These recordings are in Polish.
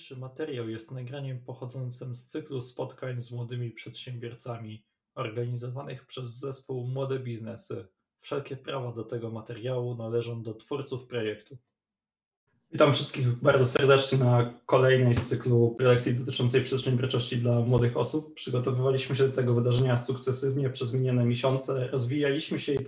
Niniejszy materiał jest nagraniem pochodzącym z cyklu spotkań z młodymi przedsiębiorcami organizowanych przez zespół Młode Biznesy. Wszelkie prawa do tego materiału należą do twórców projektu. Witam wszystkich bardzo serdecznie na kolejnej z cyklu prelekcji dotyczącej przedsiębiorczości dla młodych osób. Przygotowywaliśmy się do tego wydarzenia sukcesywnie przez minione miesiące, rozwijaliśmy się i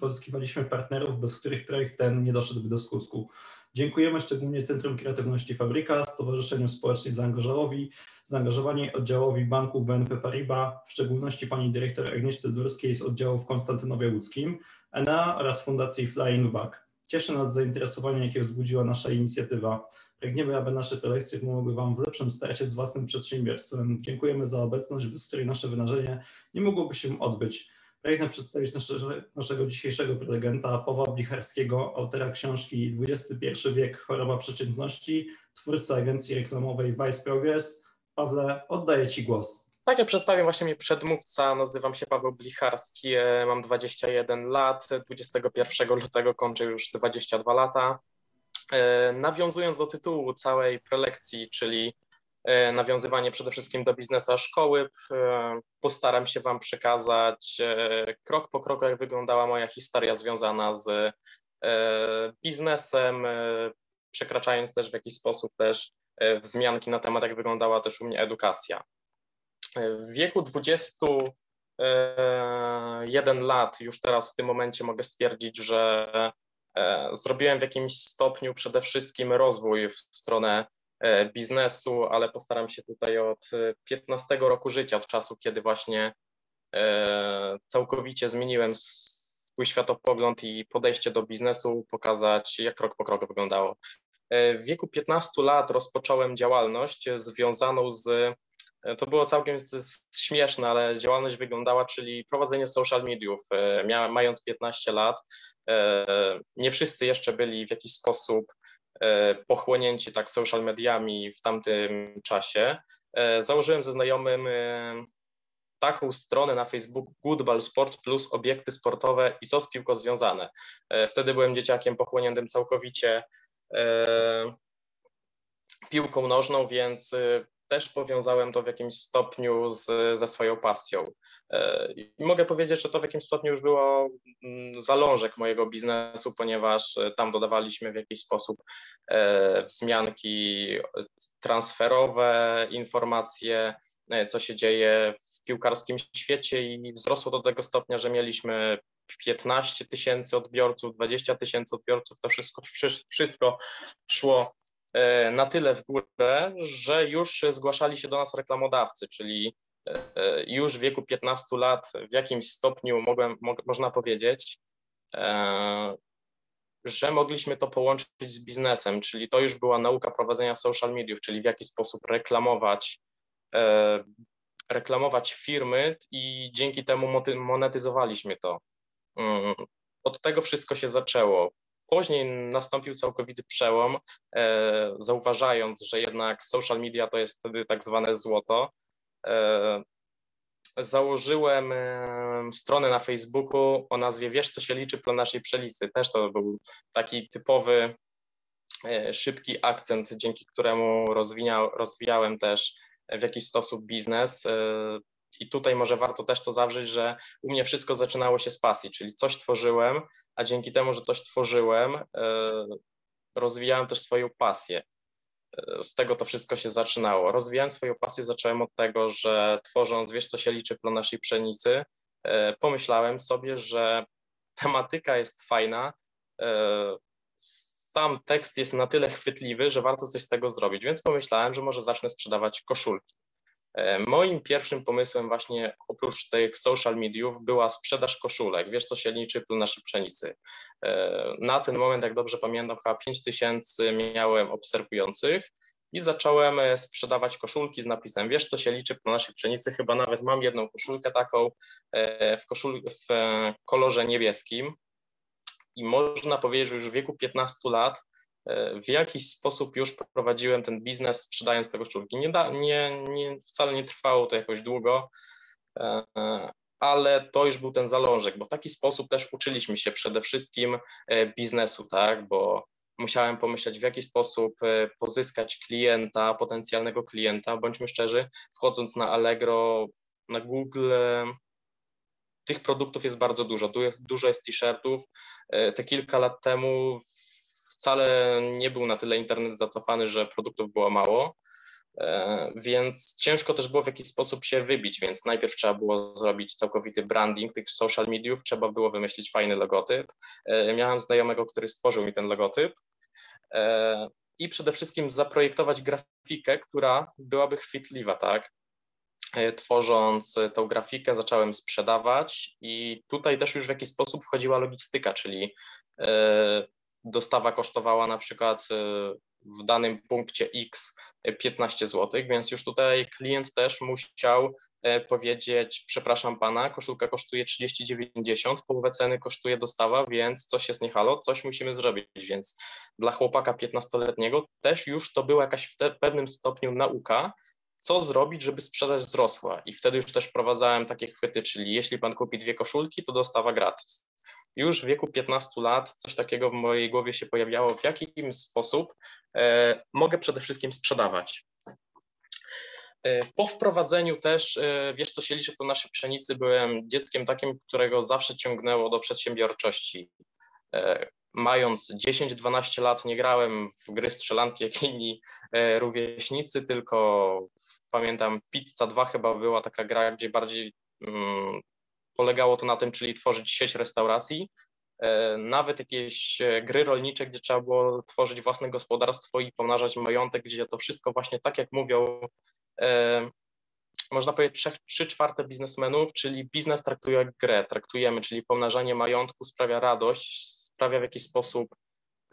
pozyskiwaliśmy partnerów, bez których projekt ten nie doszedłby do skutku. Dziękujemy szczególnie Centrum Kreatywności Fabryka, Stowarzyszeniu Społecznie Zaangażowanej, zaangażowanej oddziałowi Banku BNP Paribas, w szczególności pani dyrektor Agnieszce Durskiej z oddziału w Konstantynowie Łódzkim, ENA oraz Fundacji Flying Back. Cieszy nas zainteresowanie, jakie wzbudziła nasza inicjatywa. Pragniemy, aby nasze prelekcje pomogły Wam w lepszym starcie z własnym przedsiębiorstwem. Dziękujemy za obecność, bez której nasze wydarzenie nie mogłoby się odbyć. Pragnę przedstawić nasze, naszego dzisiejszego prelegenta, Pawła Blicharskiego, autora książki XXI wiek choroba przeciętności, twórca agencji reklamowej Vice Progress. Pawle, oddaję Ci głos. Tak, jak przedstawił właśnie mnie przedmówca, nazywam się Paweł Blicharski, e, mam 21 lat, 21 lutego kończę już 22 lata. E, nawiązując do tytułu całej prelekcji, czyli nawiązywanie przede wszystkim do biznesu szkoły. E, postaram się Wam przekazać e, krok po kroku, jak wyglądała moja historia związana z biznesem, przekraczając też w jakiś sposób też wzmianki na temat, jak wyglądała też u mnie edukacja. W wieku 21 lat, już teraz w tym momencie mogę stwierdzić, że zrobiłem w jakimś stopniu przede wszystkim rozwój w stronę E, biznesu, ale postaram się tutaj od 15 e, roku życia, od czasu, kiedy właśnie e, całkowicie zmieniłem swój światopogląd i podejście do biznesu, pokazać, jak krok po kroku wyglądało. W wieku 15 lat rozpocząłem działalność związaną z, to było całkiem śmieszne, ale działalność wyglądała, czyli prowadzenie social mediów. Miałem, mając 15 lat, nie wszyscy jeszcze byli w jakiś sposób E, pochłonięci tak social mediami w tamtym czasie, e, założyłem ze znajomym e, taką stronę na Facebooku Goodball Sport plus obiekty sportowe i co z piłką związane. Wtedy byłem dzieciakiem pochłoniętym całkowicie piłką nożną, więc też powiązałem to w jakimś stopniu z, ze swoją pasją. E, I mogę powiedzieć, że to w jakimś stopniu już było mm, zalążek mojego biznesu, ponieważ e, tam dodawaliśmy w jakiś sposób e, wzmianki transferowe, informacje, co się dzieje w piłkarskim świecie i wzrosło do tego stopnia, że mieliśmy 15 tysięcy odbiorców, 20 tysięcy odbiorców, to wszystko, wszystko szło na tyle w górę, że już zgłaszali się do nas reklamodawcy, czyli E, już w wieku 15 lat w jakimś stopniu mogłem, mo, można powiedzieć, e, że mogliśmy to połączyć z biznesem, czyli to już była nauka prowadzenia social mediów, czyli w jaki sposób reklamować, e, reklamować firmy i dzięki temu monetyzowaliśmy to. Mm, od tego wszystko się zaczęło. Później nastąpił całkowity przełom, zauważając, że jednak social media to jest wtedy tak zwane złoto, E, założyłem e, stronę na Facebooku o nazwie Wiesz, co się liczy pro naszej pszenicy. Też to był taki typowy, e, szybki akcent, dzięki któremu rozwijałem też w jakiś sposób biznes. I tutaj może warto też to zawrzeć, że u mnie wszystko zaczynało się z pasji, czyli coś tworzyłem, a dzięki temu, że coś tworzyłem, rozwijałem też swoją pasję z tego to wszystko się zaczynało. Rozwijając swoją pasję, zacząłem od tego, że tworząc Wiesz, co się liczy pro naszej pszenicy, e, pomyślałem sobie, że tematyka jest fajna, e, sam tekst jest na tyle chwytliwy, że warto coś z tego zrobić, więc pomyślałem, że może zacznę sprzedawać koszulki. E, moim pierwszym pomysłem właśnie oprócz tych social mediów była sprzedaż koszulek. Wiesz, co się liczy w naszej pszenicy. E, na ten moment, jak dobrze pamiętam, chyba 5 tysięcy miałem obserwujących i zacząłem e, sprzedawać koszulki z napisem Wiesz, co się liczy w naszej pszenicy. Chyba nawet mam jedną koszulkę taką w, koszul w kolorze niebieskim i można powiedzieć, że już w wieku 15 lat w jakiś sposób już prowadziłem ten biznes sprzedając tego koszulki. Nie, da, nie, nie, wcale nie trwało to jakoś długo, e, ale to już był ten zalążek, bo w taki sposób też uczyliśmy się przede wszystkim e, biznesu, tak, bo musiałem pomyśleć, w jaki sposób e, pozyskać klienta, potencjalnego klienta. Bądźmy szczerzy, wchodząc na Allegro, na Google, tych produktów jest bardzo dużo. Tu jest, dużo jest t-shirtów. Te kilka lat temu wcale nie był na tyle internet zacofany, że produktów było mało. E, więc ciężko też było w jakiś sposób się wybić, więc najpierw trzeba było zrobić całkowity branding tych social mediów, trzeba było wymyślić fajny logotyp. Miałem znajomego, który stworzył mi ten logotyp, E, i przede wszystkim zaprojektować grafikę, która byłaby chwytliwa, tak? E, tworząc tą grafikę, zacząłem sprzedawać, i tutaj też już w jakiś sposób wchodziła logistyka, czyli e, dostawa kosztowała na przykład w danym punkcie X 15 zł, więc już tutaj klient też musiał E, powiedzieć, przepraszam pana, koszulka kosztuje 30,90, połowę ceny kosztuje dostawa, więc coś jest nie halo, coś musimy zrobić, więc dla chłopaka 15-letniego też już to była jakaś w pewnym stopniu nauka, co zrobić, żeby sprzedaż wzrosła i wtedy już też wprowadzałem takie chwyty, czyli jeśli pan kupi dwie koszulki, to dostawa gratis. Już w wieku 15 lat coś takiego w mojej głowie się pojawiało, w jaki sposób e, mogę przede wszystkim sprzedawać. E, po wprowadzeniu też, e, wiesz co się liczy, to naszej pszenicy byłem dzieckiem takim, którego zawsze ciągnęło do przedsiębiorczości. Mając 10-12 lat nie grałem w gry strzelanki jak inni rówieśnicy, tylko pamiętam Pizza 2 chyba była taka gra, gdzie bardziej mm, polegało to na tym, czyli tworzyć sieć restauracji, nawet jakieś gry rolnicze, gdzie trzeba było tworzyć własne gospodarstwo i pomnażać majątek, gdzie to wszystko właśnie tak jak mówią można powiedzieć, trzy czwarte biznesmenów, czyli biznes traktuje jak grę, traktujemy, czyli pomnażanie majątku sprawia radość, sprawia w jakiś sposób,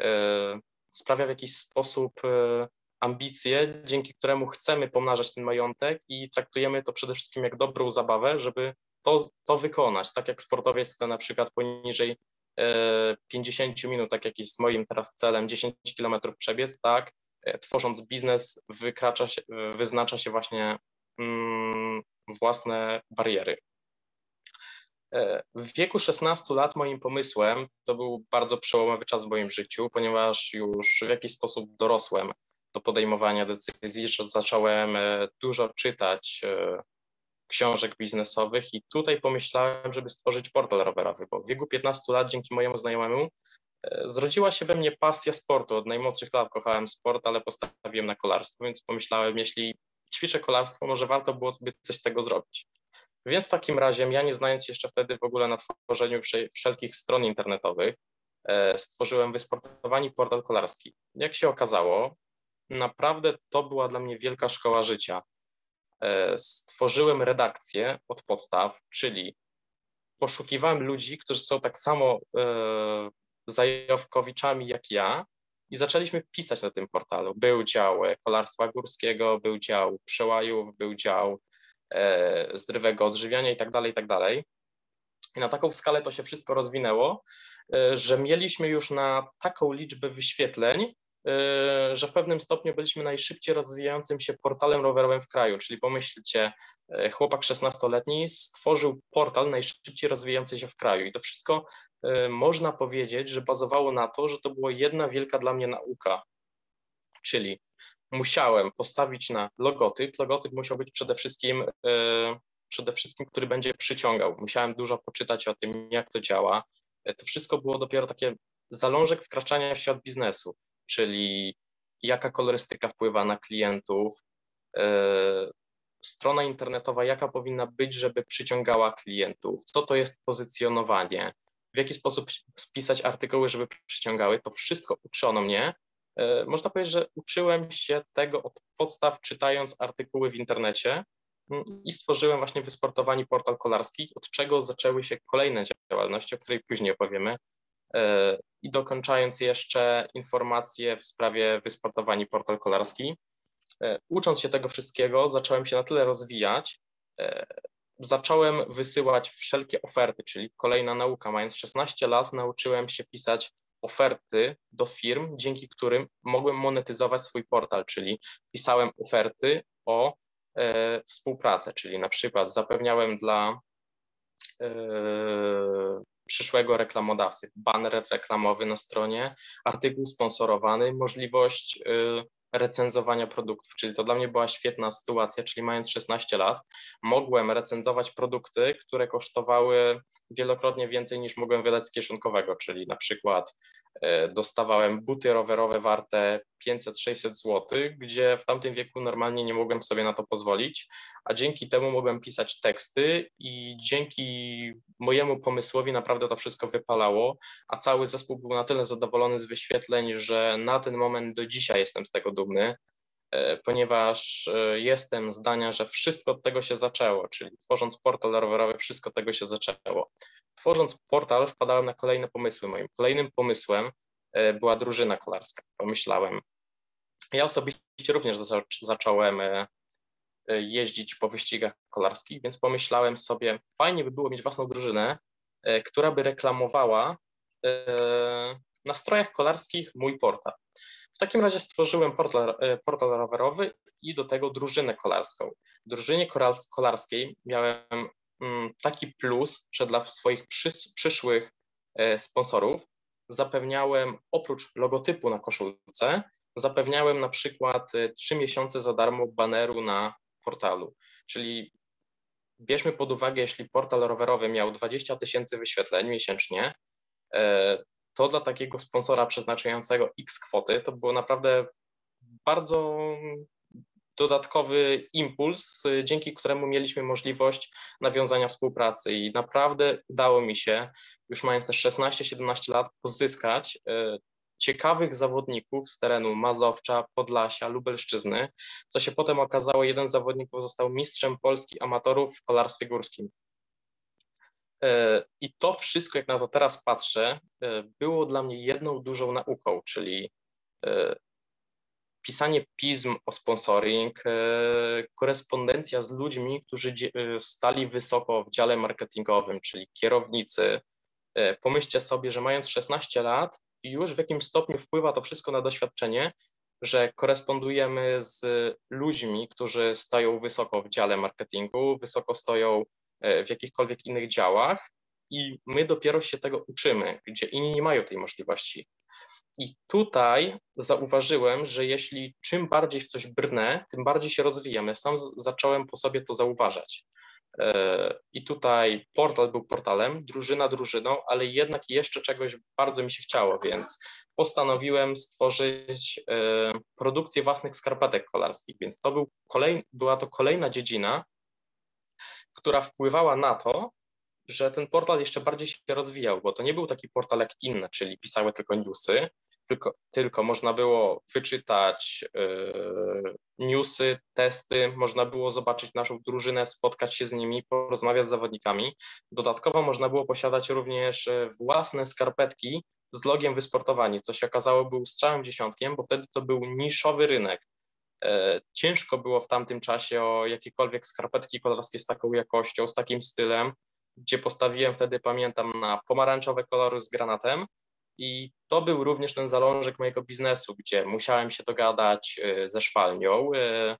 e, sprawia w jakiś sposób e, ambicje, dzięki któremu chcemy pomnażać ten majątek i traktujemy to przede wszystkim jak dobrą zabawę, żeby to, to wykonać. Tak jak sportowiec chce na przykład poniżej 50 e, minut, tak jak jest moim teraz celem, 10 kilometrów przebiec, tak, E, tworząc biznes, wykracza się, wyznacza się właśnie mm, własne bariery. E, w wieku 16 lat moim pomysłem to był bardzo przełomowy czas w moim życiu, ponieważ już w jakiś sposób dorosłem do podejmowania decyzji, że zacząłem e, dużo czytać książek biznesowych i tutaj pomyślałem, żeby stworzyć portal rowerowy, bo w wieku 15 lat dzięki mojemu znajomemu Zrodziła się we mnie pasja sportu. Od najmłodszych lat kochałem sport, ale postawiłem na kolarstwo, więc pomyślałem, jeśli ćwiczę kolarstwo, może warto było sobie coś z tego zrobić. Więc w takim razie, ja nie znając jeszcze wtedy w ogóle na tworzeniu wszelkich stron internetowych, e, stworzyłem wysportowani portal kolarski. Jak się okazało, naprawdę to była dla mnie wielka szkoła życia. E, stworzyłem redakcję od podstaw, czyli poszukiwałem ludzi, którzy są tak samo e, zajawkowiczami jak ja i zaczęliśmy pisać na tym portalu. Był dział kolarstwa górskiego, był dział przełajów, był dział e, zdrowego odżywiania i tak dalej, i tak dalej. I na taką skalę to się wszystko rozwinęło, e, że mieliśmy już na taką liczbę wyświetleń, E, że w pewnym stopniu byliśmy najszybciej rozwijającym się portalem rowerowym w kraju, czyli pomyślcie, e, chłopak 16-letni stworzył portal najszybciej rozwijający się w kraju. I to wszystko e, można powiedzieć, że bazowało na to, że to była jedna wielka dla mnie nauka, czyli musiałem postawić na logotyp, logotyp musiał być przede wszystkim przede wszystkim, który będzie przyciągał. Musiałem dużo poczytać o tym, jak to działa. To wszystko było dopiero takie zalążek wkraczania w świat biznesu czyli jaka kolorystyka wpływa na klientów, e, strona internetowa, jaka powinna być, żeby przyciągała klientów, co to jest pozycjonowanie, w jaki sposób spisać artykuły, żeby przyciągały. To wszystko uczono mnie. E, można powiedzieć, że uczyłem się tego od podstaw, czytając artykuły w internecie mm, i stworzyłem właśnie wysportowani portal kolarski, od czego zaczęły się kolejne działalności, o której później opowiemy, I dokończając jeszcze informacje w sprawie wysportowani portal kolarski. E, ucząc się tego wszystkiego, zacząłem się na tyle rozwijać, e, zacząłem wysyłać wszelkie oferty, czyli kolejna nauka. Mając 16 lat, nauczyłem się pisać oferty do firm, dzięki którym mogłem monetyzować swój portal, czyli pisałem oferty o e, współpracę, czyli na przykład zapewniałem dla e, przyszłego reklamodawcy. Banner reklamowy na stronie, artykuł sponsorowany, możliwość y, recenzowania produktów, czyli to dla mnie była świetna sytuacja, czyli mając 16 lat, mogłem recenzować produkty, które kosztowały wielokrotnie więcej niż mogłem wydać z kieszonkowego, czyli na przykład dostawałem buty rowerowe warte 500-600 zł, gdzie w tamtym wieku normalnie nie mogłem sobie na to pozwolić, a dzięki temu mogłem pisać teksty i dzięki mojemu pomysłowi naprawdę to wszystko wypalało, a cały zespół był na tyle zadowolony z wyświetleń, że na ten moment do dzisiaj jestem z tego dumny, e, ponieważ e, jestem zdania, że wszystko od tego się zaczęło, czyli tworząc portal rowerowy, wszystko od tego się zaczęło. Tworząc portal, wpadałem na kolejne pomysły. Moim kolejnym pomysłem e, była drużyna kolarska. Pomyślałem, ja osobiście również zacząłem jeździć po wyścigach kolarskich, więc pomyślałem sobie, fajnie by było mieć własną drużynę, która by reklamowała na strojach kolarskich mój portal. W takim razie stworzyłem portal, e, portal rowerowy i do tego drużynę kolarską. W drużynie kolarskiej miałem mm, taki plus, że dla swoich przyszłych e, sponsorów zapewniałem oprócz logotypu na koszulce, zapewniałem na przykład 3 e, miesiące za darmo baneru na portalu. Czyli bierzmy pod uwagę, jeśli portal rowerowy miał 20 tysięcy wyświetleń miesięcznie, to dla takiego sponsora przeznaczającego X kwoty to było naprawdę bardzo dodatkowy impuls, dzięki któremu mieliśmy możliwość nawiązania współpracy i naprawdę udało mi się, już mając też 16-17 lat, pozyskać e, ciekawych zawodników z terenu Mazowcza, Podlasia, Lubelszczyzny, co się potem okazało, jeden z zawodników został mistrzem Polski amatorów w kolarstwie górskim. E, I to wszystko, jak na to teraz patrzę, e, było dla mnie jedną dużą nauką, czyli e, pisanie pism o sponsoring, korespondencja z ludźmi, którzy stali wysoko w dziale marketingowym, czyli kierownicy. Pomyślcie sobie, że mając 16 lat, już w jakim stopniu wpływa to wszystko na doświadczenie, że korespondujemy z ludźmi, którzy stoją wysoko w dziale marketingu, wysoko stoją w jakichkolwiek innych działach i my dopiero się tego uczymy, gdzie inni nie mają tej możliwości. I tutaj zauważyłem, że jeśli czym bardziej w coś brnę, tym bardziej się rozwijam. Ja sam zacząłem po sobie to zauważać. E, I tutaj portal był portalem, drużyna drużyną, ale jednak jeszcze czegoś bardzo mi się chciało, więc postanowiłem stworzyć e, produkcję własnych skarpetek kolarskich. Więc to był kolej, była to kolejna dziedzina, która wpływała na to, że ten portal jeszcze bardziej się rozwijał, bo to nie był taki portal jak inne, czyli pisały tylko newsy, tylko, tylko można było wyczytać yy, newsy, testy, można było zobaczyć naszą drużynę, spotkać się z nimi, porozmawiać z zawodnikami. Dodatkowo można było posiadać również e, własne skarpetki z logiem wysportowani, co się okazało był strzałem dziesiątkiem, bo wtedy to był niszowy rynek. E, ciężko było w tamtym czasie o jakiekolwiek skarpetki kolarskie z taką jakością, z takim stylem, gdzie postawiłem wtedy, pamiętam, na pomarańczowe kolory z granatem. I to był również ten zalążek mojego biznesu, gdzie musiałem się dogadać e, ze szwalnią, e,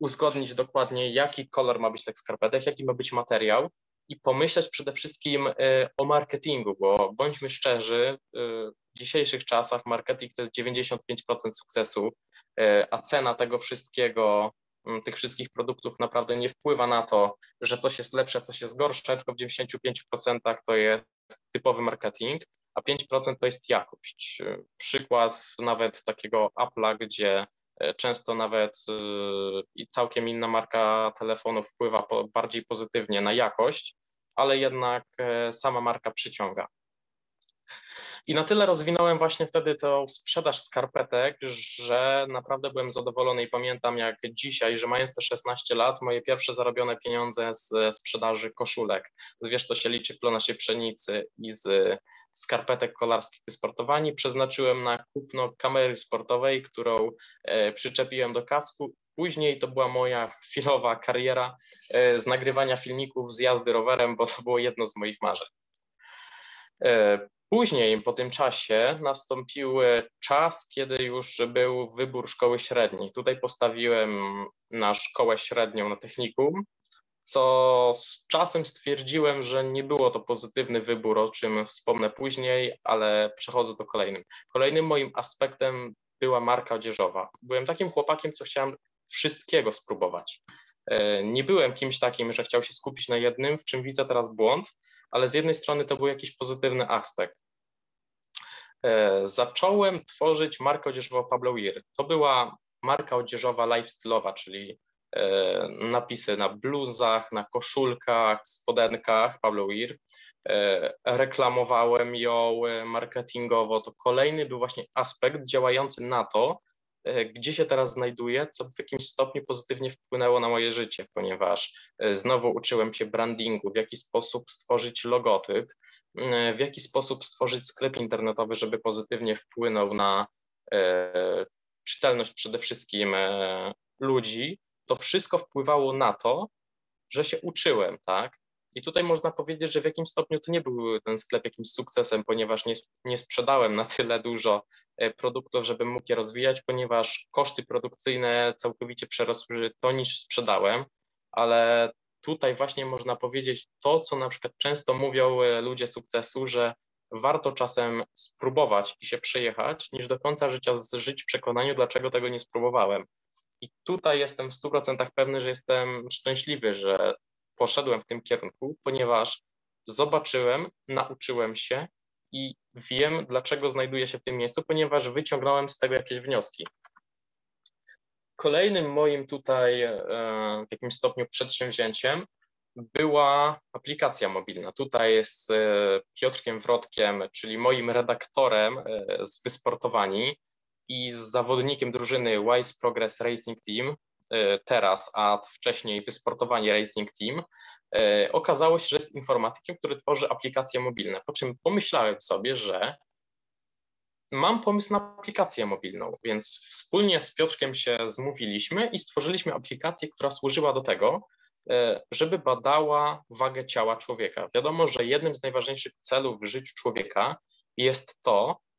uzgodnić dokładnie, jaki kolor ma być tych skarpetek, jaki ma być materiał i pomyśleć przede wszystkim o marketingu, bo bądźmy szczerzy, w dzisiejszych czasach marketing to jest 95% sukcesu, E, a cena tego wszystkiego, mm, tych wszystkich produktów naprawdę nie wpływa na to, że coś jest lepsze, coś jest gorsze, tylko w 95% to jest typowy marketing, a 5% to jest jakość. Przykład nawet takiego Apple'a, gdzie często nawet i całkiem inna marka telefonu wpływa bardziej pozytywnie na jakość, ale jednak sama marka przyciąga. I na tyle rozwinąłem właśnie wtedy tą sprzedaż skarpetek, że naprawdę byłem zadowolony i pamiętam jak dzisiaj, że mając te 16 lat, moje pierwsze zarobione pieniądze z sprzedaży koszulek, z wiesz co się liczy w naszej pszenicy i z skarpetek kolarskich wysportowani. Przeznaczyłem na kupno kamery sportowej, którą e, przyczepiłem do kasku. Później to była moja chwilowa kariera e, z nagrywania filmików z jazdy rowerem, bo to było jedno z moich marzeń. Później, po tym czasie, nastąpił czas, kiedy już był wybór szkoły średniej. Tutaj postawiłem na szkołę średnią na technikum, co z czasem stwierdziłem, że nie było to pozytywny wybór, o czym wspomnę później, ale przechodzę do kolejnym. Kolejnym moim aspektem była marka odzieżowa. Byłem takim chłopakiem, co chciałem wszystkiego spróbować. E, nie byłem kimś takim, że chciał się skupić na jednym, w czym widzę teraz błąd, ale z jednej strony to był jakiś pozytywny aspekt. E, zacząłem tworzyć markę odzieżową Pablo Weir. To była marka odzieżowa lifestyle'owa, czyli e, napisy na bluzach, na koszulkach, spodenkach Pablo Weir. Reklamowałem ją marketingowo. To kolejny był właśnie aspekt działający na to, E, gdzie się teraz znajduję, co w jakimś stopniu pozytywnie wpłynęło na moje życie, ponieważ e, znowu uczyłem się brandingu, w jaki sposób stworzyć logotyp, e, w jaki sposób stworzyć sklep internetowy, żeby pozytywnie wpłynął na czytelność przede wszystkim ludzi. To wszystko wpływało na to, że się uczyłem, tak? I tutaj można powiedzieć, że w jakimś stopniu to nie był ten sklep jakimś sukcesem, ponieważ nie, nie sprzedałem na tyle dużo e, produktów, żeby mógł je rozwijać, ponieważ koszty produkcyjne całkowicie przerosły to, niż sprzedałem, ale tutaj właśnie można powiedzieć to, co na przykład często mówią e, ludzie sukcesu, że warto czasem spróbować i się przejechać, niż do końca życia żyć w przekonaniu, dlaczego tego nie spróbowałem. I tutaj jestem w 100% pewny, że jestem szczęśliwy, że poszedłem w tym kierunku, ponieważ zobaczyłem, nauczyłem się i wiem, dlaczego znajduję się w tym miejscu, ponieważ wyciągnąłem z tego jakieś wnioski. Kolejnym moim tutaj e, w jakimś stopniu przedsięwzięciem była aplikacja mobilna. Tutaj z e, Piotrkiem Wrotkiem, czyli moim redaktorem e, z Wysportowani i z zawodnikiem drużyny Wise Progress Racing Team, teraz, a wcześniej wysportowanie Racing Team, e, okazało się, że jest informatykiem, który tworzy aplikacje mobilne. Po czym pomyślałem sobie, że mam pomysł na aplikację mobilną, więc wspólnie z Piotrkiem się zmówiliśmy i stworzyliśmy aplikację, która służyła do tego, e, żeby badała wagę ciała człowieka. Wiadomo, że jednym z najważniejszych celów w życiu człowieka jest to, E,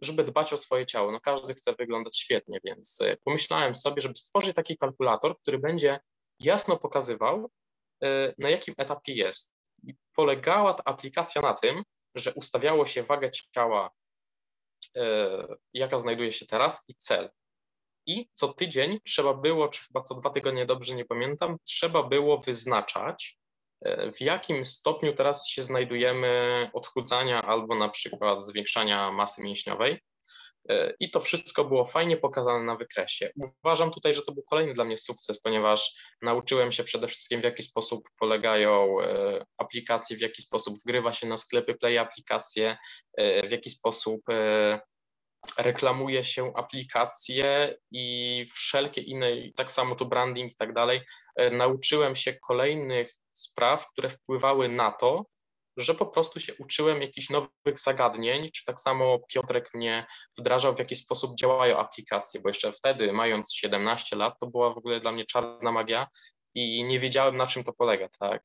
żeby dbać o swoje ciało. No każdy chce wyglądać świetnie, więc e, pomyślałem sobie, żeby stworzyć taki kalkulator, który będzie jasno pokazywał, e, na jakim etapie jest. I polegała ta aplikacja na tym, że ustawiało się wagę ciała, jaka znajduje się teraz i cel. I co tydzień trzeba było, czy chyba co dwa tygodnie, dobrze nie pamiętam, trzeba było wyznaczać, w jakim stopniu teraz się znajdujemy odchudzania albo na przykład zwiększania masy mięśniowej. I to wszystko było fajnie pokazane na wykresie. Uważam tutaj, że to był kolejny dla mnie sukces, ponieważ nauczyłem się przede wszystkim, w jaki sposób polegają e, aplikacje, w jaki sposób wgrywa się na sklepy Play aplikacje, e, w jaki sposób e, reklamuje się aplikacje i wszelkie inne, tak samo tu branding i tak dalej. Nauczyłem się kolejnych spraw, które wpływały na to, że po prostu się uczyłem jakichś nowych zagadnień, czy tak samo Piotrek mnie wdrażał, w jaki sposób działają aplikacje, bo jeszcze wtedy, mając 17 lat, to była w ogóle dla mnie czarna magia i nie wiedziałem, na czym to polega, tak.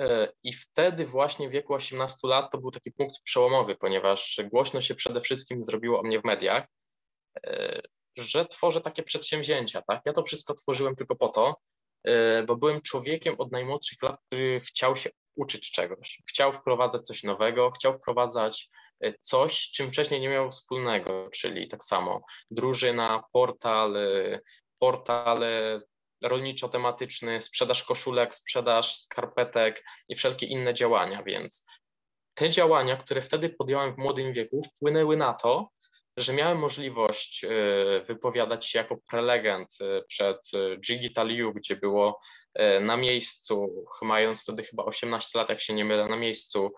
E, I wtedy właśnie w wieku 18 lat to był taki punkt przełomowy, ponieważ głośno się przede wszystkim zrobiło o mnie w mediach, e, że tworzę takie przedsięwzięcia, tak. Ja to wszystko tworzyłem tylko po to, bo byłem człowiekiem od najmłodszych lat, który chciał się uczyć czegoś, chciał wprowadzać coś nowego, chciał wprowadzać e, coś, czym wcześniej nie miał wspólnego, czyli tak samo drużyna, portal, e, portal rolniczo-tematyczny, sprzedaż koszulek, sprzedaż skarpetek i wszelkie inne działania, więc te działania, które wtedy podjąłem w młodym wieku, wpłynęły na to, że miałem możliwość e, wypowiadać się jako prelegent e, przed Digital U, gdzie było e, na miejscu, mając wtedy chyba 18 lat, jak się nie mylę, na miejscu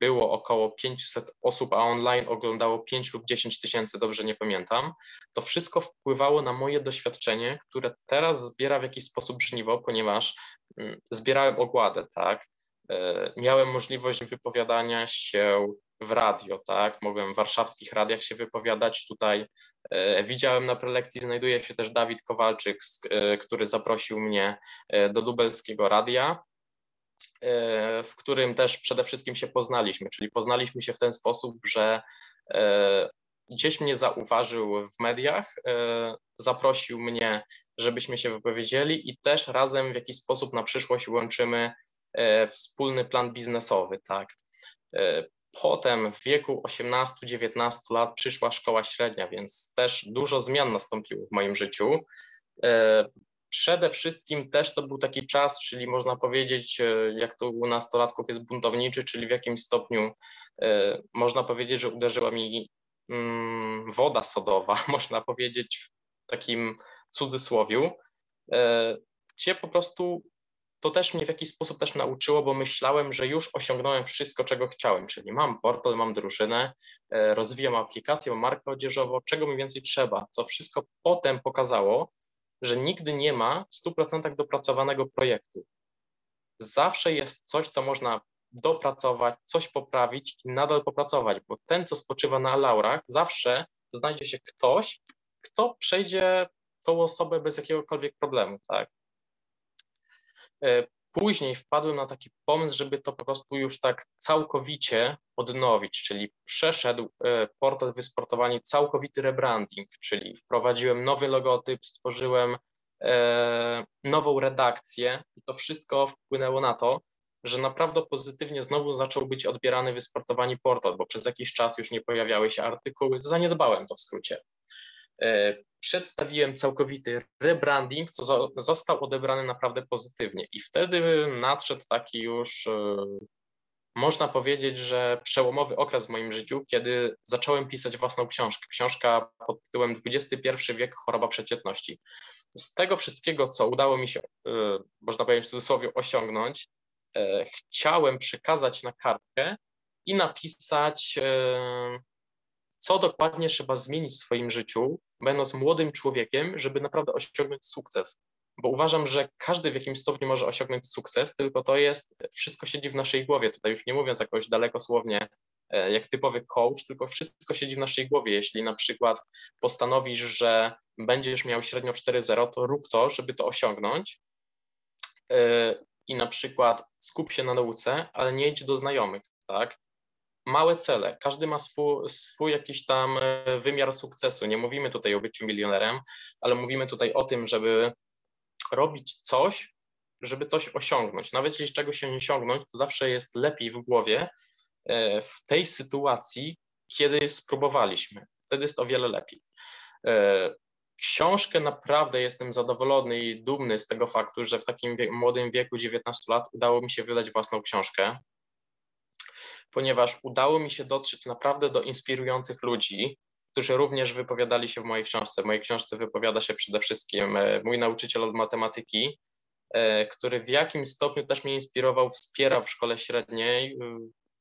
było około 500 osób, a online oglądało 5 lub 10 tysięcy, dobrze nie pamiętam. To wszystko wpływało na moje doświadczenie, które teraz zbiera w jakiś sposób żniwo, ponieważ mm, zbierałem ogładę, tak? Miałem możliwość wypowiadania się w radio, tak? Mogłem w warszawskich radiach się wypowiadać. Tutaj e, widziałem na prelekcji, znajduje się też Dawid Kowalczyk, e, który zaprosił mnie e, do lubelskiego radia, w którym też przede wszystkim się poznaliśmy, czyli poznaliśmy się w ten sposób, że gdzieś mnie zauważył w mediach, zaprosił mnie, żebyśmy się wypowiedzieli i też razem w jakiś sposób na przyszłość łączymy wspólny plan biznesowy, tak. Potem w wieku 18-19 lat przyszła szkoła średnia, więc też dużo zmian nastąpiło w moim życiu. E, przede wszystkim też to był taki czas, czyli można powiedzieć, e, jak to u nastolatków jest buntowniczy, czyli w jakimś stopniu e, można powiedzieć, że uderzyła mi mm, woda sodowa, można powiedzieć w takim cudzysłowiu, gdzie po prostu to też mnie w jakiś sposób też nauczyło, bo myślałem, że już osiągnąłem wszystko, czego chciałem, czyli mam portal, mam drużynę, e, rozwijam aplikację, mam markę odzieżową, czego mi więcej trzeba, co wszystko potem pokazało, że nigdy nie ma w 100% dopracowanego projektu. Zawsze jest coś, co można dopracować, coś poprawić i nadal popracować, bo ten, co spoczywa na laurach, zawsze znajdzie się ktoś, kto przejdzie tą osobę bez jakiegokolwiek problemu, tak? E, później wpadłem na taki pomysł, żeby to po prostu już tak całkowicie odnowić, czyli przeszedł e, portal Wysportowanie całkowity rebranding, czyli wprowadziłem nowy logotyp, stworzyłem e, nową redakcję i to wszystko wpłynęło na to, że naprawdę pozytywnie znowu zaczął być odbierany Wysportowani portal, bo przez jakiś czas już nie pojawiały się artykuły, zaniedbałem to w skrócie. E, przedstawiłem całkowity rebranding, co został odebrany naprawdę pozytywnie. I wtedy nadszedł taki już, e, można powiedzieć, że przełomowy okres w moim życiu, kiedy zacząłem pisać własną książkę. Książka pod tytułem XXI wiek choroba przeciętności. Z tego wszystkiego, co udało mi się, e, można powiedzieć w cudzysłowie, osiągnąć, chciałem przekazać na kartkę i napisać co dokładnie trzeba zmienić w swoim życiu, będąc młodym człowiekiem, żeby naprawdę osiągnąć sukces. Bo uważam, że każdy w jakimś stopniu może osiągnąć sukces, tylko to jest, wszystko siedzi w naszej głowie. Tutaj już nie mówiąc jakoś dalekosłownie, e, jak typowy coach, tylko wszystko siedzi w naszej głowie. Jeśli na przykład postanowisz, że będziesz miał średnio 4.0, to rób to, żeby to osiągnąć. E, I na przykład skup się na nauce, ale nie idź do znajomych, tak? Małe cele. Każdy ma swój, swój jakiś tam e, wymiar sukcesu. Nie mówimy tutaj o byciu milionerem, ale mówimy tutaj o tym, żeby robić coś, żeby coś osiągnąć. Nawet jeśli czegoś się nie osiągnąć, to zawsze jest lepiej w głowie e, w tej sytuacji, kiedy spróbowaliśmy. Wtedy jest o wiele lepiej. E, książkę naprawdę jestem zadowolony i dumny z tego faktu, że w takim młodym wieku 19 lat udało mi się wydać własną książkę ponieważ udało mi się dotrzeć naprawdę do inspirujących ludzi, którzy również wypowiadali się w mojej książce. W mojej książce wypowiada się przede wszystkim e, mój nauczyciel od matematyki, e, który w jakimś stopniu też mnie inspirował, wspierał w szkole średniej, e,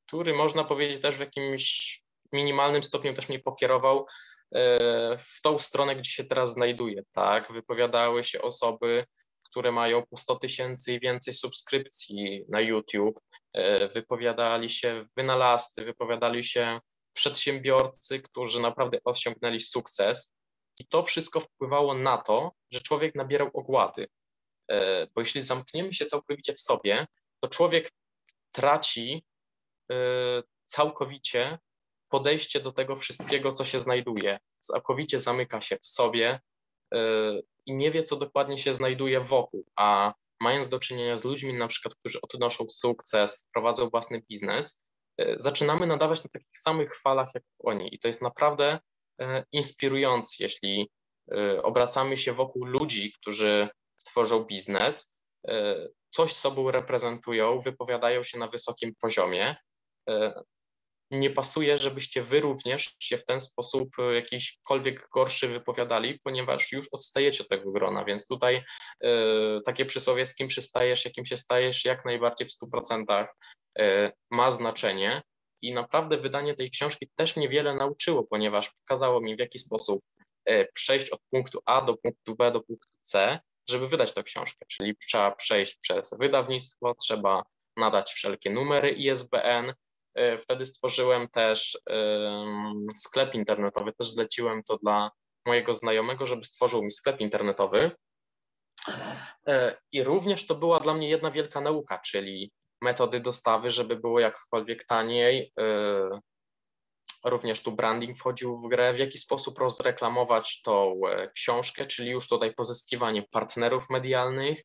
który można powiedzieć też w jakimś minimalnym stopniu też mnie pokierował w tą stronę, gdzie się teraz znajduję. Tak, wypowiadały się osoby, które mają po 100 tysięcy i więcej subskrypcji na YouTube, e, wypowiadali się wynalazcy, wypowiadali się przedsiębiorcy, którzy naprawdę osiągnęli sukces. I to wszystko wpływało na to, że człowiek nabierał ogłady. E, bo jeśli zamkniemy się całkowicie w sobie, to człowiek traci e, całkowicie podejście do tego wszystkiego, co się znajduje. Całkowicie zamyka się w sobie, i nie wie, co dokładnie się znajduje wokół, a mając do czynienia z ludźmi, na przykład, którzy odnoszą sukces, prowadzą własny biznes, e, zaczynamy nadawać na takich samych falach jak oni. I to jest naprawdę e, inspirujące, jeśli obracamy się wokół ludzi, którzy tworzą biznes, coś sobą reprezentują, wypowiadają się na wysokim poziomie, nie pasuje, żebyście wy również się w ten sposób e, jakiśkolwiek gorszy wypowiadali, ponieważ już odstajecie od tego grona, więc tutaj y, takie przysłowie, z kim przystajesz, jakim się stajesz, jak najbardziej w 100% y, ma znaczenie. I naprawdę wydanie tej książki też mnie wiele nauczyło, ponieważ pokazało mi w jaki sposób y, przejść od punktu A do punktu B do punktu C, żeby wydać tę książkę, czyli trzeba przejść przez wydawnictwo, trzeba nadać wszelkie numery ISBN, E, wtedy stworzyłem też sklep internetowy, też zleciłem to dla mojego znajomego, żeby stworzył mi sklep internetowy. E, I również to była dla mnie jedna wielka nauka, czyli metody dostawy, żeby było jakkolwiek taniej, e, Również tu branding wchodził w grę, w jaki sposób rozreklamować tą książkę, czyli już tutaj pozyskiwanie partnerów medialnych,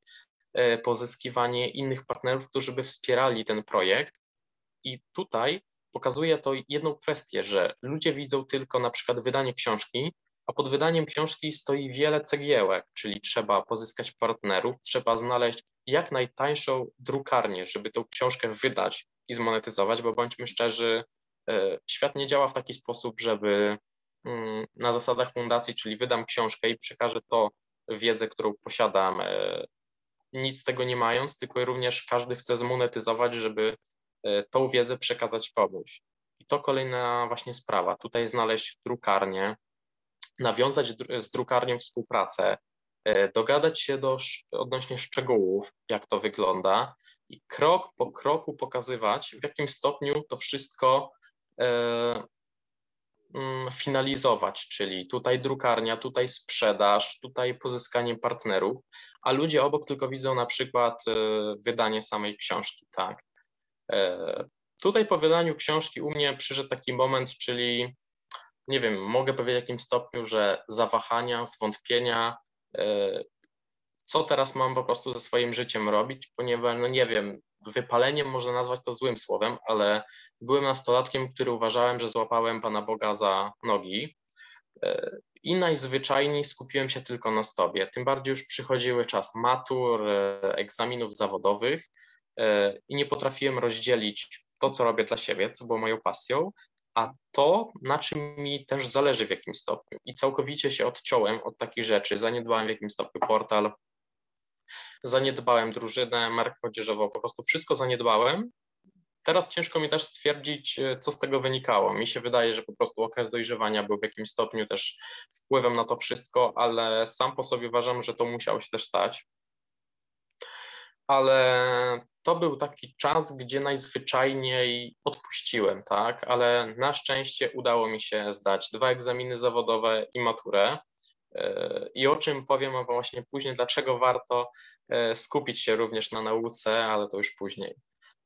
pozyskiwanie innych partnerów, którzy by wspierali ten projekt. I tutaj pokazuje to jedną kwestię, że ludzie widzą tylko na przykład wydanie książki, a pod wydaniem książki stoi wiele cegiełek, czyli trzeba pozyskać partnerów, trzeba znaleźć jak najtańszą drukarnię, żeby tą książkę wydać i zmonetyzować, bo bądźmy szczerzy, e, świat nie działa w taki sposób, żeby mm, na zasadach fundacji, czyli wydam książkę i przekażę to wiedzę, którą posiadam, e, nic z tego nie mając, tylko również każdy chce zmonetyzować, żeby tą wiedzę przekazać komuś. I to kolejna właśnie sprawa. Tutaj znaleźć drukarnię, nawiązać z drukarnią współpracę, e, dogadać się do, odnośnie szczegółów, jak to wygląda i krok po kroku pokazywać, w jakim stopniu to wszystko e, mm, finalizować, czyli tutaj drukarnia, tutaj sprzedaż, tutaj pozyskanie partnerów, a ludzie obok tylko widzą na przykład e, wydanie samej książki, tak. Tutaj po wydaniu książki u mnie przyszedł taki moment, czyli nie wiem, mogę powiedzieć w jakim stopniu, że zawahania, zwątpienia, e, co teraz mam po prostu ze swoim życiem robić, ponieważ, no nie wiem, wypaleniem można nazwać to złym słowem, ale byłem nastolatkiem, który uważałem, że złapałem Pana Boga za nogi e, i najzwyczajniej skupiłem się tylko na stobie. Tym bardziej już przychodziły czas matur, e, egzaminów zawodowych i nie potrafiłem rozdzielić to, co robię dla siebie, co było moją pasją, a to, na czym mi też zależy w jakimś stopniu. I całkowicie się odciąłem od takich rzeczy. Zaniedbałem w jakimś stopniu portal, zaniedbałem drużynę, markę odzieżową, po prostu wszystko zaniedbałem. Teraz ciężko mi też stwierdzić, e, co z tego wynikało. Mi się wydaje, że po prostu okres dojrzewania był w jakimś stopniu też wpływem na to wszystko, ale sam po sobie uważam, że to musiało się też stać. Ale to był taki czas, gdzie najzwyczajniej odpuściłem, tak, ale na szczęście udało mi się zdać dwa egzaminy zawodowe i maturę. E, I o czym powiem właśnie później, dlaczego warto e, skupić się również na nauce, ale to już później.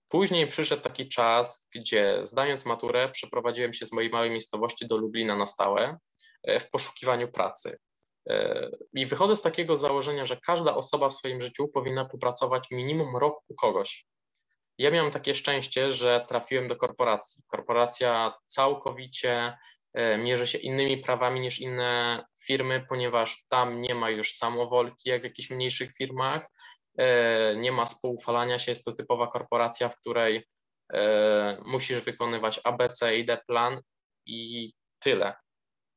Później przyszedł taki czas, gdzie zdając maturę, przeprowadziłem się z mojej małej miejscowości do Lublina na stałe e, w poszukiwaniu pracy. E, I wychodzę z takiego założenia, że każda osoba w swoim życiu powinna popracować minimum rok u kogoś. Ja miałem takie szczęście, że trafiłem do korporacji. Korporacja całkowicie e, mierzy się innymi prawami niż inne firmy, ponieważ tam nie ma już samowolki jak w jakichś mniejszych firmach, e, nie ma spoufalania się, jest to typowa korporacja, w której musisz wykonywać ABC i D plan i tyle.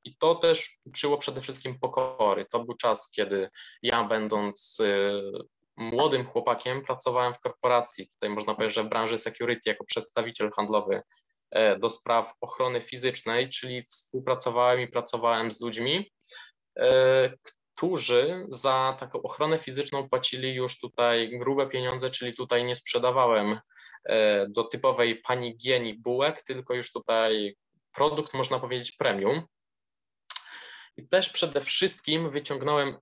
I to też uczyło przede wszystkim pokory. To był czas, kiedy ja, będąc y, młodym chłopakiem, pracowałem w korporacji. Tutaj można powiedzieć, że w branży security jako przedstawiciel handlowy e, do spraw ochrony fizycznej, czyli współpracowałem i pracowałem z ludźmi, e, którzy za taką ochronę fizyczną płacili już tutaj grube pieniądze, czyli tutaj nie sprzedawałem e, do typowej pani gieni bułek, tylko już tutaj produkt, można powiedzieć, premium. I też przede wszystkim wyciągnąłem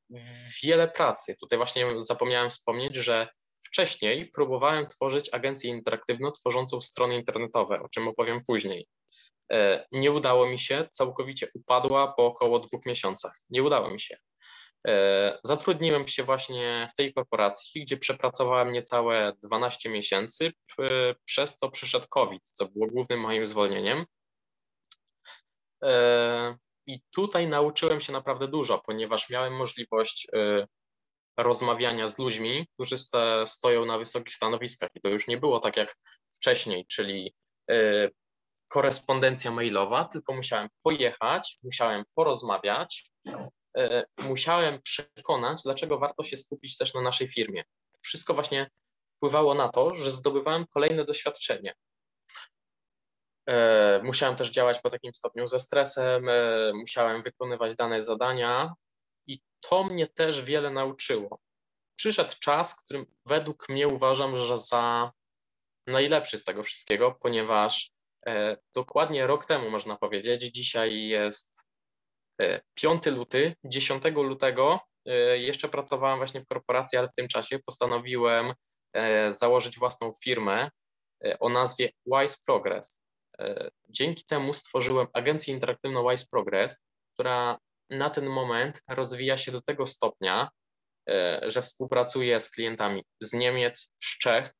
wiele pracy. Tutaj właśnie zapomniałem wspomnieć, że wcześniej próbowałem tworzyć agencję interaktywną tworzącą strony internetowe, o czym opowiem później. E, nie udało mi się, całkowicie upadła po około dwóch miesiącach. Nie udało mi się. E, zatrudniłem się właśnie w tej korporacji, gdzie przepracowałem niecałe 12 miesięcy, przez co przyszedł COVID, co było głównym moim zwolnieniem. I tutaj nauczyłem się naprawdę dużo, ponieważ miałem możliwość y, rozmawiania z ludźmi, którzy stoją na wysokich stanowiskach. I to już nie było tak jak wcześniej, czyli y, korespondencja mailowa, tylko musiałem pojechać, musiałem porozmawiać, y, musiałem przekonać, dlaczego warto się skupić też na naszej firmie. Wszystko właśnie wpływało na to, że zdobywałem kolejne doświadczenie. E, musiałem też działać po takim stopniu ze stresem, e, musiałem wykonywać dane zadania i to mnie też wiele nauczyło. Przyszedł czas, którym według mnie uważam, że za najlepszy z tego wszystkiego, ponieważ e, dokładnie rok temu, można powiedzieć, dzisiaj jest 5 luty, 10 lutego jeszcze pracowałem właśnie w korporacji, ale w tym czasie postanowiłem założyć własną firmę o nazwie Wise Progress. Dzięki temu stworzyłem agencję interaktywną Wise Progress, która na ten moment rozwija się do tego stopnia, że współpracuje z klientami z Niemiec, z Czech,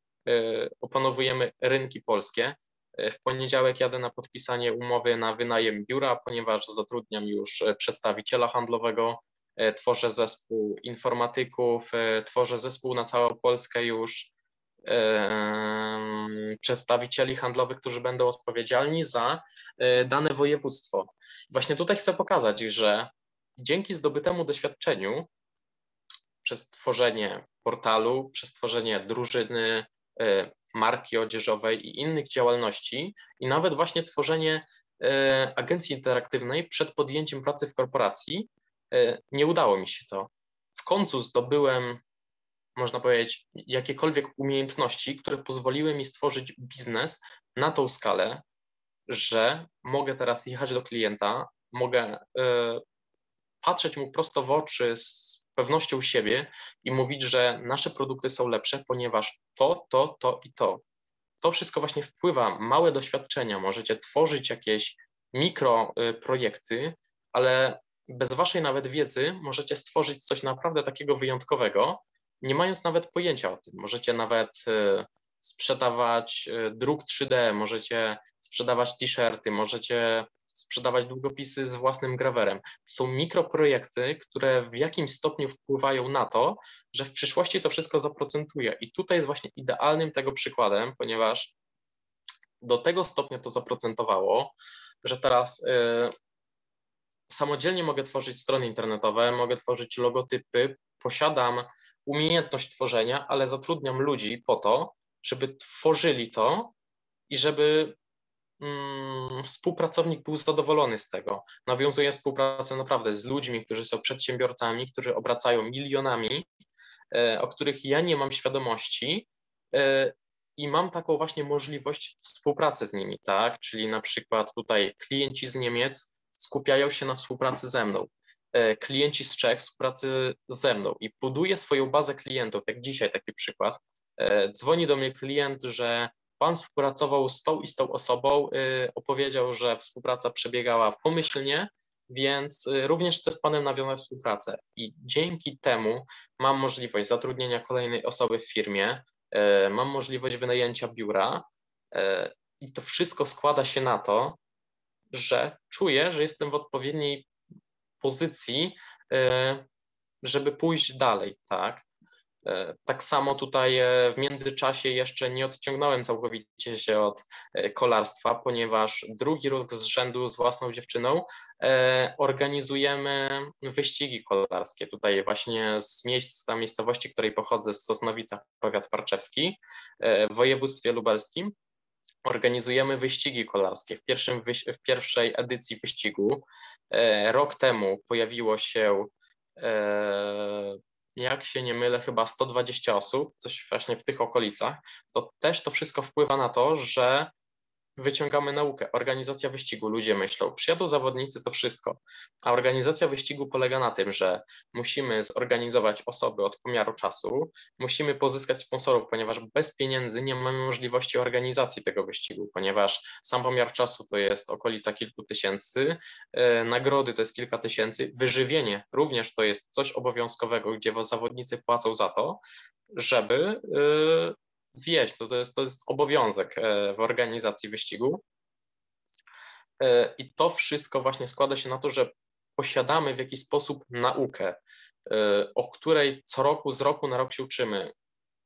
opanowujemy rynki polskie. W poniedziałek jadę na podpisanie umowy na wynajem biura, ponieważ zatrudniam już przedstawiciela handlowego, tworzę zespół informatyków, tworzę zespół na całą Polskę już przedstawicieli handlowych, którzy będą odpowiedzialni za e, dane województwo. Właśnie tutaj chcę pokazać, że dzięki zdobytemu doświadczeniu przez tworzenie portalu, przez tworzenie drużyny, e, marki odzieżowej i innych działalności, i nawet właśnie tworzenie e, agencji interaktywnej przed podjęciem pracy w korporacji, nie udało mi się to. W końcu zdobyłem można powiedzieć, jakiekolwiek umiejętności, które pozwoliły mi stworzyć biznes na tą skalę, że mogę teraz jechać do klienta, mogę y, patrzeć mu prosto w oczy z pewnością siebie i mówić, że nasze produkty są lepsze, ponieważ to, to, to i to. To wszystko właśnie wpływa, małe doświadczenia, możecie tworzyć jakieś mikroprojekty, ale bez waszej nawet wiedzy możecie stworzyć coś naprawdę takiego wyjątkowego, nie mając nawet pojęcia o tym. Możecie nawet e, sprzedawać e, druk 3D, możecie sprzedawać t-shirty, możecie sprzedawać długopisy z własnym grawerem. Są mikroprojekty, które w jakimś stopniu wpływają na to, że w przyszłości to wszystko zaprocentuje. I tutaj jest właśnie idealnym tego przykładem, ponieważ do tego stopnia to zaprocentowało, że teraz y, samodzielnie mogę tworzyć strony internetowe, mogę tworzyć logotypy, posiadam umiejętność tworzenia, ale zatrudniam ludzi po to, żeby tworzyli to i żeby mm, współpracownik był zadowolony z tego. Nawiązuję współpracę naprawdę z ludźmi, którzy są przedsiębiorcami, którzy obracają milionami, e, o których ja nie mam świadomości. E, I mam taką właśnie możliwość współpracy z nimi, tak? Czyli na przykład tutaj klienci z Niemiec skupiają się na współpracy ze mną. E, klienci z Czech współpracy ze mną i buduje swoją bazę klientów, jak dzisiaj taki przykład. E, dzwoni do mnie klient, że pan współpracował z tą i z tą osobą, e, opowiedział, że współpraca przebiegała pomyślnie, więc również chcę z panem nawiązać współpracę. I dzięki temu mam możliwość zatrudnienia kolejnej osoby w firmie, mam możliwość wynajęcia biura i to wszystko składa się na to, że czuję, że jestem w odpowiedniej pozycji, e, żeby pójść dalej, tak? E, tak samo tutaj e, w międzyczasie jeszcze nie odciągnąłem całkowicie się od kolarstwa, ponieważ drugi rok z rzędu z własną dziewczyną organizujemy wyścigi kolarskie. Tutaj właśnie z miejsc, na miejscowości, której pochodzę, z Sosnowica, powiat parczewski, w województwie lubelskim organizujemy wyścigi kolarskie. W, pierwszym, w pierwszej edycji wyścigu e, rok temu pojawiło się, e, jak się nie mylę, chyba 120 osób, coś właśnie w tych okolicach. To też to wszystko wpływa na to, że wyciągamy naukę. Organizacja wyścigu, ludzie myślą, przyjadą zawodnicy, to wszystko. A organizacja wyścigu polega na tym, że musimy zorganizować osoby od pomiaru czasu, musimy pozyskać sponsorów, ponieważ bez pieniędzy nie mamy możliwości organizacji tego wyścigu, ponieważ sam pomiar czasu to jest okolica kilku tysięcy, e, nagrody to jest kilka tysięcy, wyżywienie również to jest coś obowiązkowego, gdzie zawodnicy płacą za to, żeby e, zjeść. To, jest, to jest obowiązek e, w organizacji wyścigu. E, I to wszystko właśnie składa się na to, że posiadamy w jakiś sposób naukę, e, o której co roku, z roku na rok się uczymy.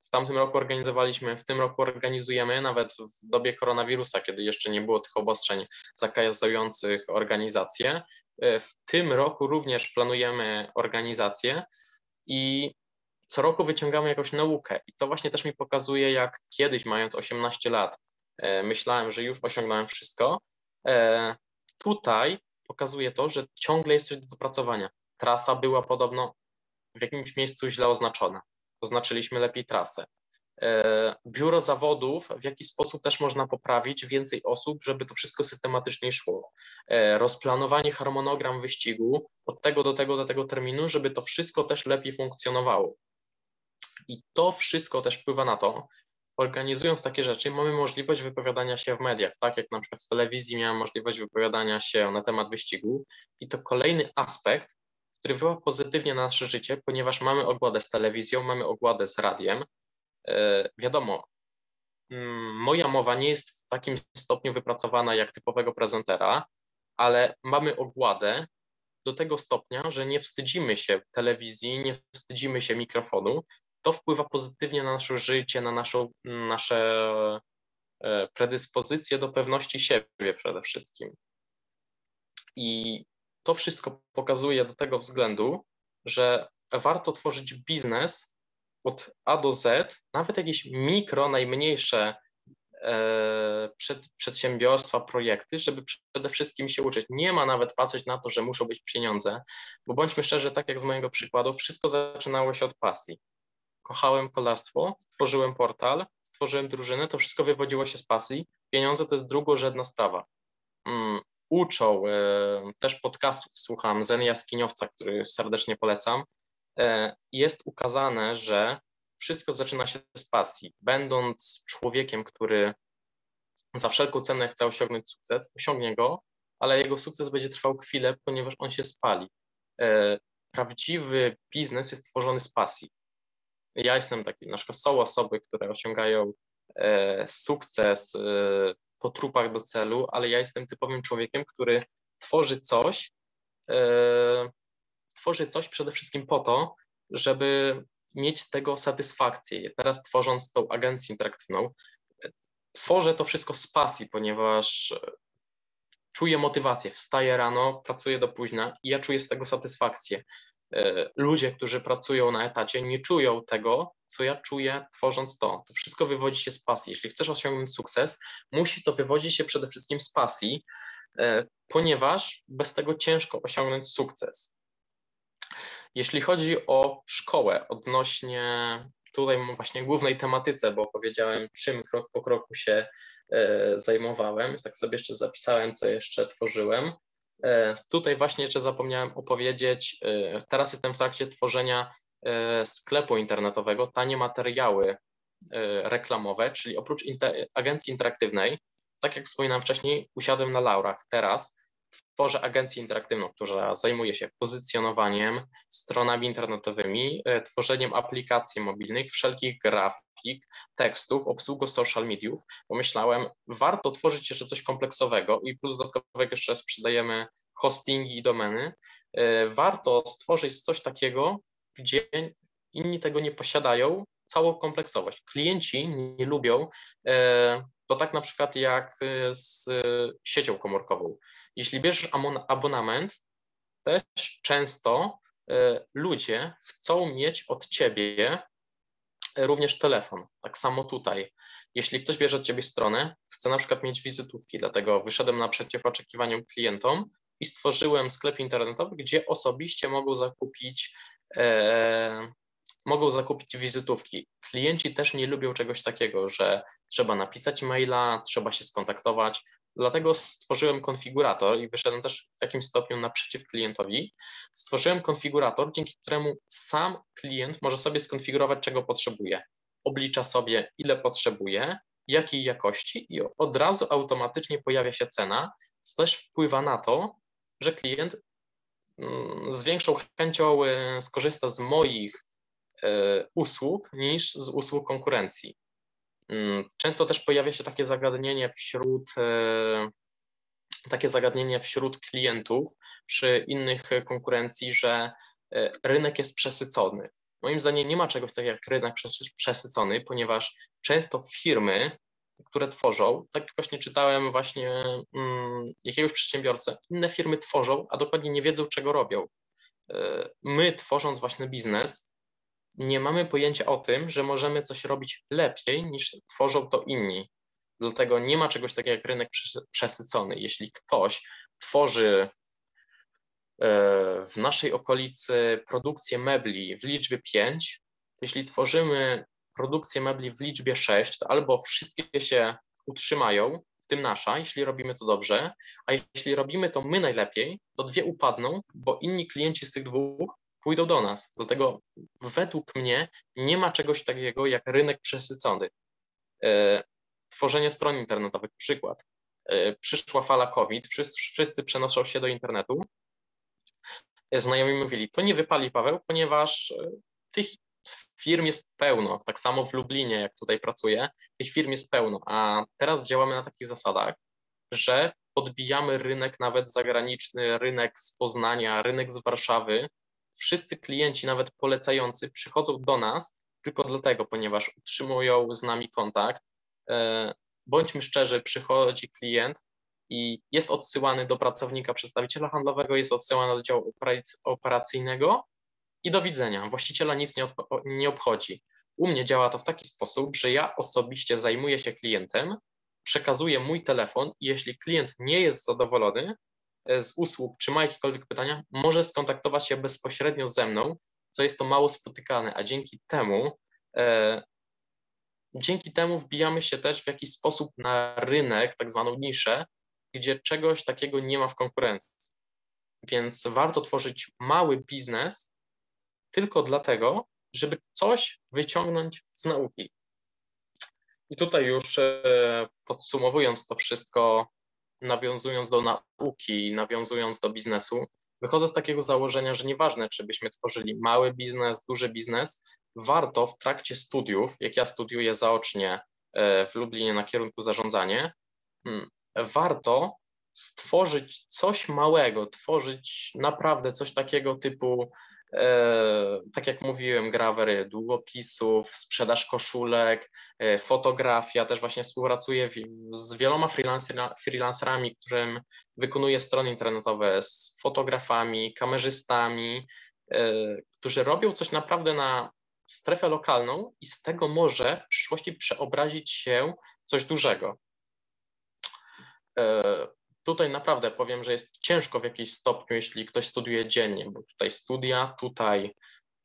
W tamtym roku organizowaliśmy, w tym roku organizujemy, nawet w dobie koronawirusa, kiedy jeszcze nie było tych obostrzeń zakazujących organizację. W tym roku również planujemy organizację i co roku wyciągamy jakąś naukę i to właśnie też mi pokazuje, jak kiedyś, mając 18 lat, e, myślałem, że już osiągnąłem wszystko. E, tutaj pokazuje to, że ciągle jest coś do dopracowania. Trasa była podobno w jakimś miejscu źle oznaczona. Oznaczyliśmy lepiej trasę. E, biuro zawodów, w jaki sposób też można poprawić więcej osób, żeby to wszystko systematycznie szło. Rozplanowanie harmonogram wyścigu od tego do tego do tego terminu, żeby to wszystko też lepiej funkcjonowało. I to wszystko też wpływa na to, organizując takie rzeczy, mamy możliwość wypowiadania się w mediach, tak jak na przykład w telewizji miałem możliwość wypowiadania się na temat wyścigu i to kolejny aspekt, który wpływa pozytywnie na nasze życie, ponieważ mamy ogładę z telewizją, mamy ogładę z radiem. E, wiadomo, mm, moja mowa nie jest w takim stopniu wypracowana jak typowego prezentera, ale mamy ogładę do tego stopnia, że nie wstydzimy się telewizji, nie wstydzimy się mikrofonu. To wpływa pozytywnie na nasze życie, na naszą, nasze e, predyspozycje do pewności siebie przede wszystkim. I to wszystko pokazuje do tego względu, że warto tworzyć biznes od A do Z, nawet jakieś mikro, najmniejsze e, przed, przedsiębiorstwa, projekty, żeby przede wszystkim się uczyć. Nie ma nawet patrzeć na to, że muszą być pieniądze, bo bądźmy szczerzy, tak jak z mojego przykładu, wszystko zaczynało się od pasji. Kochałem kolarstwo, stworzyłem portal, stworzyłem drużynę, to wszystko wywodziło się z pasji. Pieniądze to jest drugorzędna sprawa. Mm, uczą, e, też podcastów słucham, Zen Jaskiniowca, który serdecznie polecam, e, jest ukazane, że wszystko zaczyna się z pasji. Będąc człowiekiem, który za wszelką cenę chce osiągnąć sukces, osiągnie go, ale jego sukces będzie trwał chwilę, ponieważ on się spali. E, prawdziwy biznes jest tworzony z pasji. Ja jestem taki, na przykład są osoby, które osiągają sukces po trupach do celu, ale ja jestem typowym człowiekiem, który tworzy coś, e, tworzy coś przede wszystkim po to, żeby mieć z tego satysfakcję. Teraz tworząc tą agencję interaktywną, tworzę to wszystko z pasji, ponieważ czuję motywację, wstaję rano, pracuję do późna i ja czuję z tego satysfakcję. E, ludzie, którzy pracują na etacie, nie czują tego, co ja czuję tworząc to. To wszystko wywodzi się z pasji. Jeśli chcesz osiągnąć sukces, musi to wywodzić się przede wszystkim z pasji, e, ponieważ bez tego ciężko osiągnąć sukces. Jeśli chodzi o szkołę, odnośnie tutaj właśnie głównej tematyce, bo powiedziałem, czym krok po kroku się e, zajmowałem, tak sobie jeszcze zapisałem, co jeszcze tworzyłem. E, tutaj właśnie jeszcze zapomniałem opowiedzieć, e, teraz jestem w trakcie tworzenia e, sklepu internetowego, tanie materiały reklamowe, czyli oprócz agencji interaktywnej, tak jak wspominałem wcześniej, usiadłem na laurach. Teraz tworzę agencję interaktywną, która zajmuje się pozycjonowaniem, stronami internetowymi, tworzeniem aplikacji mobilnych, wszelkich grafik, tekstów, obsługą social mediów. Pomyślałem, warto tworzyć jeszcze coś kompleksowego i plus dodatkowego jeszcze sprzedajemy hostingi i domeny. E, warto stworzyć coś takiego, gdzie inni tego nie posiadają, całą kompleksowość. Klienci nie lubią, e, to tak na przykład jak e, z siecią komórkową. Jeśli bierzesz abonament, też często ludzie chcą mieć od ciebie również telefon. Tak samo tutaj. Jeśli ktoś bierze od ciebie stronę, chce na przykład mieć wizytówki, dlatego wyszedłem naprzeciw oczekiwaniom klientom i stworzyłem sklep internetowy, gdzie osobiście mogą zakupić e, mogą zakupić wizytówki. Klienci też nie lubią czegoś takiego, że trzeba napisać maila, trzeba się skontaktować. Dlatego stworzyłem konfigurator i wyszedłem też w jakimś stopniu naprzeciw klientowi. Stworzyłem konfigurator, dzięki któremu sam klient może sobie skonfigurować, czego potrzebuje. Oblicza sobie, ile potrzebuje, jakiej jakości i od razu automatycznie pojawia się cena, co też wpływa na to, że klient mm, z większą chęcią e, skorzysta z moich e, usług niż z usług konkurencji. Mm, często też pojawia się takie zagadnienie wśród e, takie zagadnienie wśród klientów przy innych konkurencji, że e, rynek jest przesycony. Moim zdaniem nie ma czegoś takiego jak rynek przesycony, ponieważ często firmy, które tworzą, tak właśnie czytałem właśnie mm, jakiegoś przedsiębiorcę, inne firmy tworzą, a dokładnie nie wiedzą, czego robią. E, my tworząc właśnie biznes, nie mamy pojęcia o tym, że możemy coś robić lepiej niż tworzą to inni. Dlatego nie ma czegoś takiego jak rynek przesycony. Jeśli ktoś tworzy e, w naszej okolicy produkcję mebli w liczbie 5, to jeśli tworzymy produkcję mebli w liczbie 6, to albo wszystkie się utrzymają, w tym nasza, jeśli robimy to dobrze, a jeśli robimy to my najlepiej, to dwie upadną, bo inni klienci z tych dwóch pójdą do nas. Dlatego według mnie nie ma czegoś takiego jak rynek przesycony. Tworzenie stron internetowych, przykład. Przyszła fala COVID, wszyscy, przenoszą się do internetu. Znajomi mówili, to nie wypali Paweł, ponieważ tych firm jest pełno, tak samo w Lublinie, jak tutaj pracuję, tych firm jest pełno, a teraz działamy na takich zasadach, że podbijamy rynek nawet zagraniczny, rynek z Poznania, rynek z Warszawy. Wszyscy klienci, nawet polecający, przychodzą do nas tylko dlatego, ponieważ utrzymują z nami kontakt. E, bądźmy szczerzy, przychodzi klient i jest odsyłany do pracownika, przedstawiciela handlowego, jest odsyłany do działu operacyjnego i do widzenia. Właściciela nic nie, nie obchodzi. U mnie działa to w taki sposób, że ja osobiście zajmuję się klientem, przekazuję mój telefon i jeśli klient nie jest zadowolony z usług czy ma jakiekolwiek pytania, może skontaktować się bezpośrednio ze mną, co jest to mało spotykane, a dzięki temu e, dzięki temu wbijamy się też w jakiś sposób na rynek, tak zwaną niszę, gdzie czegoś takiego nie ma w konkurencji. Więc warto tworzyć mały biznes tylko dlatego, żeby coś wyciągnąć z nauki. I tutaj już e, podsumowując to wszystko, nawiązując do nauki, nawiązując do biznesu, wychodzę z takiego założenia, że nieważne, czy byśmy tworzyli mały biznes, duży biznes, warto w trakcie studiów, jak ja studiuję zaocznie e, w Lublinie na kierunku zarządzanie, hmm, warto stworzyć coś małego, tworzyć naprawdę coś takiego typu tak jak mówiłem, grawery długopisów, sprzedaż koszulek, e, fotografia, też właśnie współpracuję z wieloma freelancerami, którym wykonuję strony internetowe, z fotografami, kamerzystami, e, którzy robią coś naprawdę na strefę lokalną i z tego może w przyszłości przeobrazić się coś dużego tutaj naprawdę powiem, że jest ciężko w jakimś stopniu, jeśli ktoś studiuje dziennie, bo tutaj studia, tutaj,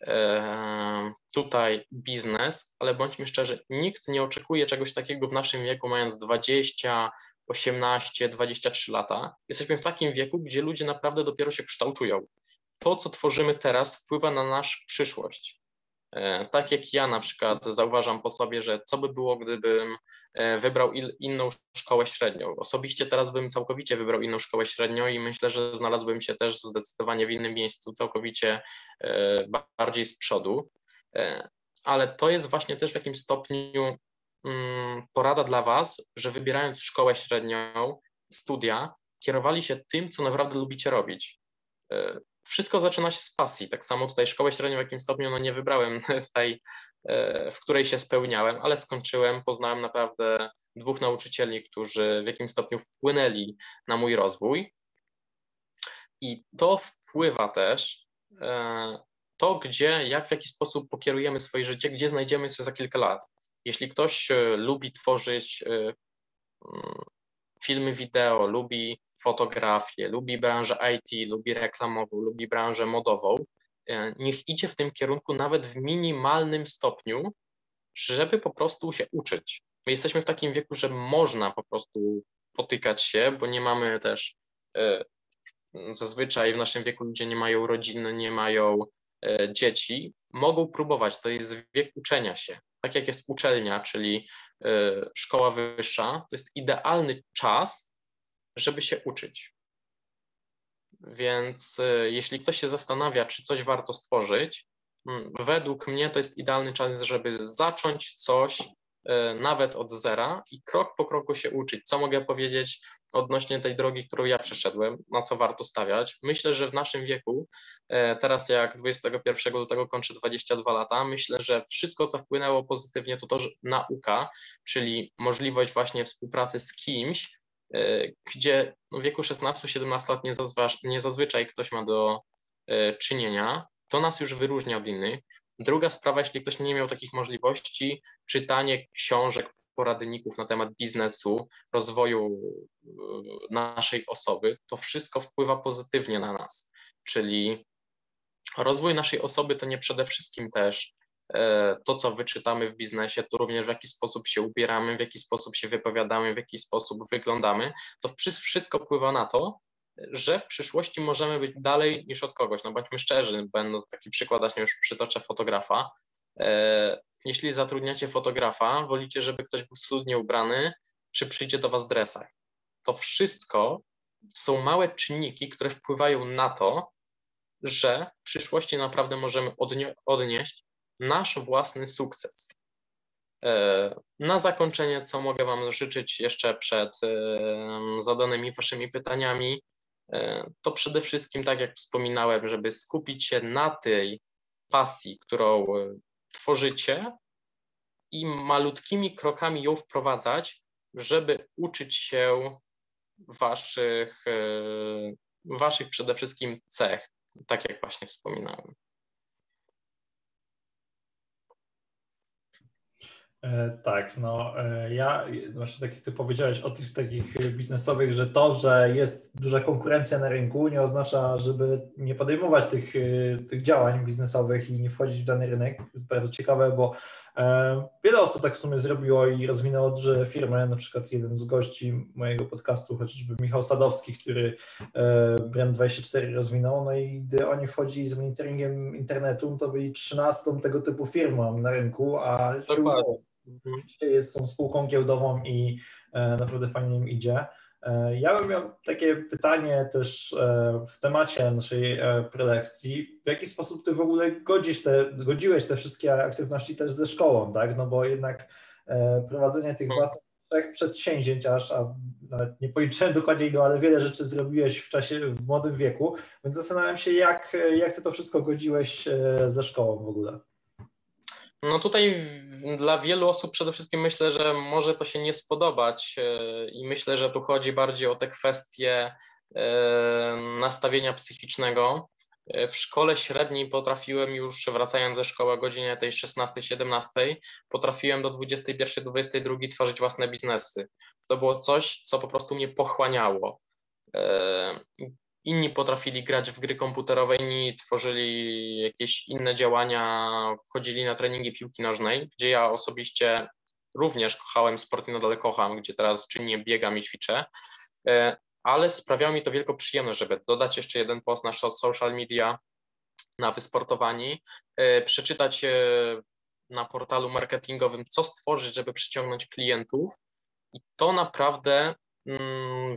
e, tutaj biznes, ale bądźmy szczerzy, nikt nie oczekuje czegoś takiego w naszym wieku, mając 20, 18, 23 lata. Jesteśmy w takim wieku, gdzie ludzie naprawdę dopiero się kształtują. To, co tworzymy teraz, wpływa na naszą przyszłość. E, tak jak ja na przykład zauważam po sobie, że co by było, gdybym e, wybrał inną szkołę średnią. Osobiście teraz bym całkowicie wybrał inną szkołę średnią i myślę, że znalazłbym się też zdecydowanie w innym miejscu, całkowicie e, bardziej z przodu. Ale to jest właśnie też w jakimś stopniu mm, porada dla Was, że wybierając szkołę średnią, studia, kierowali się tym, co naprawdę lubicie robić wszystko zaczyna się z pasji. Tak samo tutaj szkołę średnią w jakim stopniu no nie wybrałem tej, e, w której się spełniałem, ale skończyłem, poznałem naprawdę dwóch nauczycieli, którzy w jakimś stopniu wpłynęli na mój rozwój. I to wpływa też e, to, gdzie, jak w jaki sposób pokierujemy swoje życie, gdzie znajdziemy się za kilka lat. Jeśli ktoś e, lubi tworzyć mm, filmy wideo, lubi fotografię, lubi branżę IT, lubi reklamową, lubi branżę modową, e, niech idzie w tym kierunku nawet w minimalnym stopniu, żeby po prostu się uczyć. My jesteśmy w takim wieku, że można po prostu potykać się, bo nie mamy też e, zazwyczaj w naszym wieku ludzie nie mają rodziny, nie mają e, dzieci, mogą próbować. To jest wiek uczenia się. Tak jak jest uczelnia, czyli szkoła wyższa, to jest idealny czas żeby się uczyć. Więc y, jeśli ktoś się zastanawia, czy coś warto stworzyć, mm, według mnie to jest idealny czas, żeby zacząć coś y, nawet od zera i krok po kroku się uczyć. Co mogę powiedzieć odnośnie tej drogi, którą ja przeszedłem, na co warto stawiać? Myślę, że w naszym wieku, y, teraz jak 21 lutego kończę 22 lata, myślę, że wszystko, co wpłynęło pozytywnie, to to, że nauka, czyli możliwość właśnie współpracy z kimś, gdzie w wieku 16-17 lat nie, nie zazwyczaj ktoś ma do e, czynienia, to nas już wyróżnia od innych. Druga sprawa, jeśli ktoś nie miał takich możliwości, czytanie książek, poradników na temat biznesu, rozwoju e, naszej osoby, to wszystko wpływa pozytywnie na nas. Czyli rozwój naszej osoby to nie przede wszystkim też E, to, co wyczytamy w biznesie, to również w jaki sposób się ubieramy, w jaki sposób się wypowiadamy, w jaki sposób wyglądamy, to wszystko wpływa na to, że w przyszłości możemy być dalej niż od kogoś. No bądźmy szczerzy, będę taki przykład, właśnie już przytoczę fotografa. Jeśli zatrudniacie fotografa, wolicie, żeby ktoś był schludnie ubrany, czy przyjdzie do Was w dresach. To wszystko są małe czynniki, które wpływają na to, że w przyszłości naprawdę możemy odnieść nasz własny sukces. E, na zakończenie, co mogę Wam życzyć jeszcze przed e, zadanymi Waszymi pytaniami, e, to przede wszystkim, tak jak wspominałem, żeby skupić się na tej pasji, którą tworzycie i malutkimi krokami ją wprowadzać, żeby uczyć się waszych, waszych przede wszystkim cech, tak jak właśnie wspominałem. Tak, no e, ja, właśnie tak jak ty powiedziałeś o tych takich biznesowych, że to, że jest duża konkurencja na rynku nie oznacza, żeby nie podejmować tych, e, tych działań biznesowych i nie wchodzić w dany rynek. To jest bardzo ciekawe, bo wiele osób tak w sumie zrobiło i rozwinęło duże firmy, na przykład jeden z gości mojego podcastu, chociażby Michał Sadowski, który Brand24 rozwinął, no i gdy oni wchodzili z monitoringiem internetu, to byli 13 tego typu firmą na rynku, a Dokładnie Mhm. Jest, są spółką giełdową i e, naprawdę fajnie im idzie. E, ja bym miał takie pytanie też e, w temacie naszej prelekcji. W jaki sposób ty w ogóle godzisz te, godziłeś te wszystkie aktywności też ze szkołą, tak? No bo jednak prowadzenie tych mhm. własnych trzech przedsięwzięć aż, a nawet nie policzyłem dokładnie go, ale wiele rzeczy zrobiłeś w czasie, w młodym wieku, więc zastanawiam się, jak, jak ty to wszystko godziłeś ze szkołą w ogóle. No tutaj dla wielu osób przede wszystkim myślę, że może to się nie spodobać e, i myślę, że tu chodzi bardziej o te kwestie e, nastawienia psychicznego. E, w szkole średniej potrafiłem już, wracając ze szkoły o godzinie tej 16-17, potrafiłem do 21-22 tworzyć własne biznesy. To było coś, co po prostu mnie pochłaniało. Inni potrafili grać w gry komputerowe, inni tworzyli jakieś inne działania, chodzili na treningi piłki nożnej, gdzie ja osobiście również kochałem sport i nadal kocham, gdzie teraz czynnie biegam i ćwiczę, e, ale sprawiało mi to wielką przyjemność, żeby dodać jeszcze jeden post na social media, na wysportowani, e, przeczytać e, na portalu marketingowym, co stworzyć, żeby przyciągnąć klientów. I to naprawdę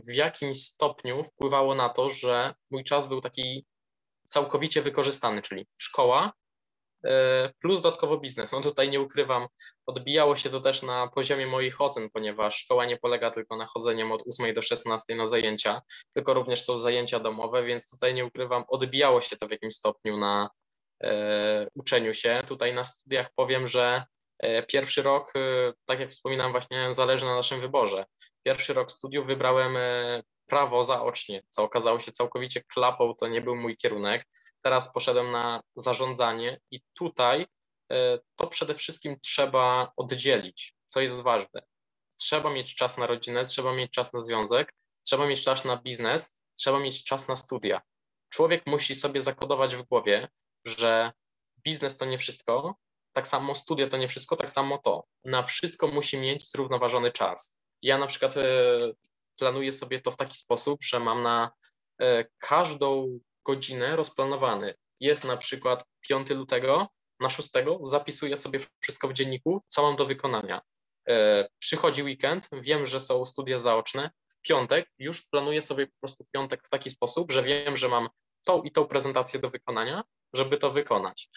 w jakimś stopniu wpływało na to, że mój czas był taki całkowicie wykorzystany, czyli szkoła e, plus dodatkowo biznes. No tutaj nie ukrywam, odbijało się to też na poziomie moich ocen, ponieważ szkoła nie polega tylko na chodzeniu od 8 do 16 na zajęcia, tylko również są zajęcia domowe, więc tutaj nie ukrywam, odbijało się to w jakimś stopniu na e, uczeniu się. Tutaj na studiach powiem, że e, pierwszy rok, e, tak jak wspominam, właśnie zależy na naszym wyborze pierwszy rok studiów wybrałem e, prawo zaocznie, co okazało się całkowicie klapą, to nie był mój kierunek. Teraz poszedłem na zarządzanie i tutaj e, to przede wszystkim trzeba oddzielić, co jest ważne. Trzeba mieć czas na rodzinę, trzeba mieć czas na związek, trzeba mieć czas na biznes, trzeba mieć czas na studia. Człowiek musi sobie zakodować w głowie, że biznes to nie wszystko, tak samo studia to nie wszystko, tak samo to. Na wszystko musi mieć zrównoważony czas. Ja na przykład e, planuję sobie to w taki sposób, że mam na e, każdą godzinę rozplanowany. Jest na przykład 5 lutego, na 6 zapisuję sobie wszystko w dzienniku, co mam do wykonania. E, przychodzi weekend, wiem, że są studia zaoczne. W piątek już planuję sobie po prostu piątek w taki sposób, że wiem, że mam tą i tą prezentację do wykonania, żeby to wykonać.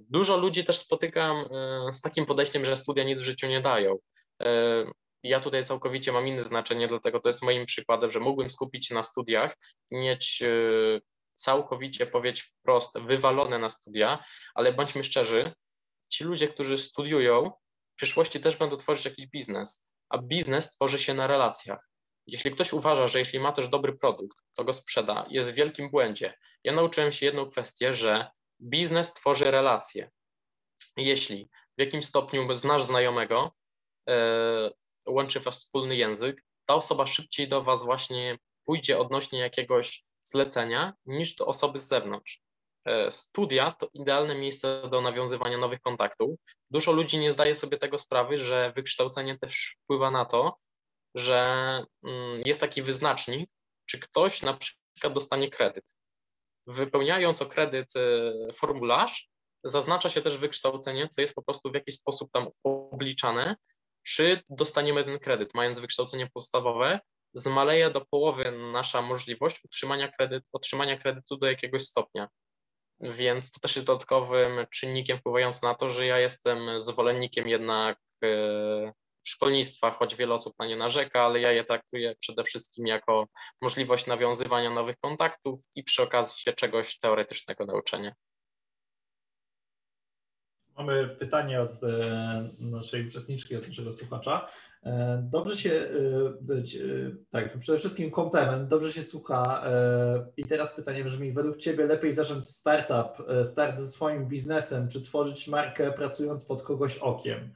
Dużo ludzi też spotykam z takim podejściem, że studia nic w życiu nie dają ja tutaj całkowicie mam inne znaczenie, dlatego to jest moim przykładem, że mógłbym skupić się na studiach, mieć e, całkowicie, powiedzieć wprost, wywalone na studia, ale bądźmy szczerzy, ci ludzie, którzy studiują, w przyszłości też będą tworzyć jakiś biznes, a biznes tworzy się na relacjach. Jeśli ktoś uważa, że jeśli ma też dobry produkt, to go sprzeda, jest w wielkim błędzie. Ja nauczyłem się jedną kwestię, że biznes tworzy relacje. Jeśli w jakimś stopniu znasz znajomego, e, łączy was wspólny język, ta osoba szybciej do was właśnie pójdzie odnośnie jakiegoś zlecenia niż do osoby z zewnątrz. E, studia to idealne miejsce do nawiązywania nowych kontaktów. Dużo ludzi nie zdaje sobie tego sprawy, że wykształcenie też wpływa na to, że mm, jest taki wyznacznik, czy ktoś na przykład dostanie kredyt. Wypełniając o kredyt e, formularz, zaznacza się też wykształcenie, co jest po prostu w jakiś sposób tam obliczane, czy dostaniemy ten kredyt, mając wykształcenie podstawowe, zmaleje do połowy nasza możliwość utrzymania, kredyt, otrzymania kredytu do jakiegoś stopnia. Więc to też jest dodatkowym czynnikiem wpływającym na to, że ja jestem zwolennikiem jednak e, szkolnictwa, choć wiele osób na nie narzeka, ale ja je traktuję przede wszystkim jako możliwość nawiązywania nowych kontaktów i przy okazji się czegoś teoretycznego nauczenia. Mamy pytanie od e, naszej uczestniczki, od naszego słuchacza. E, dobrze się, e, tak, przede wszystkim komplement, dobrze się słucha. I teraz pytanie brzmi, według Ciebie lepiej zacząć startup, start ze swoim biznesem, czy tworzyć markę pracując pod kogoś okiem?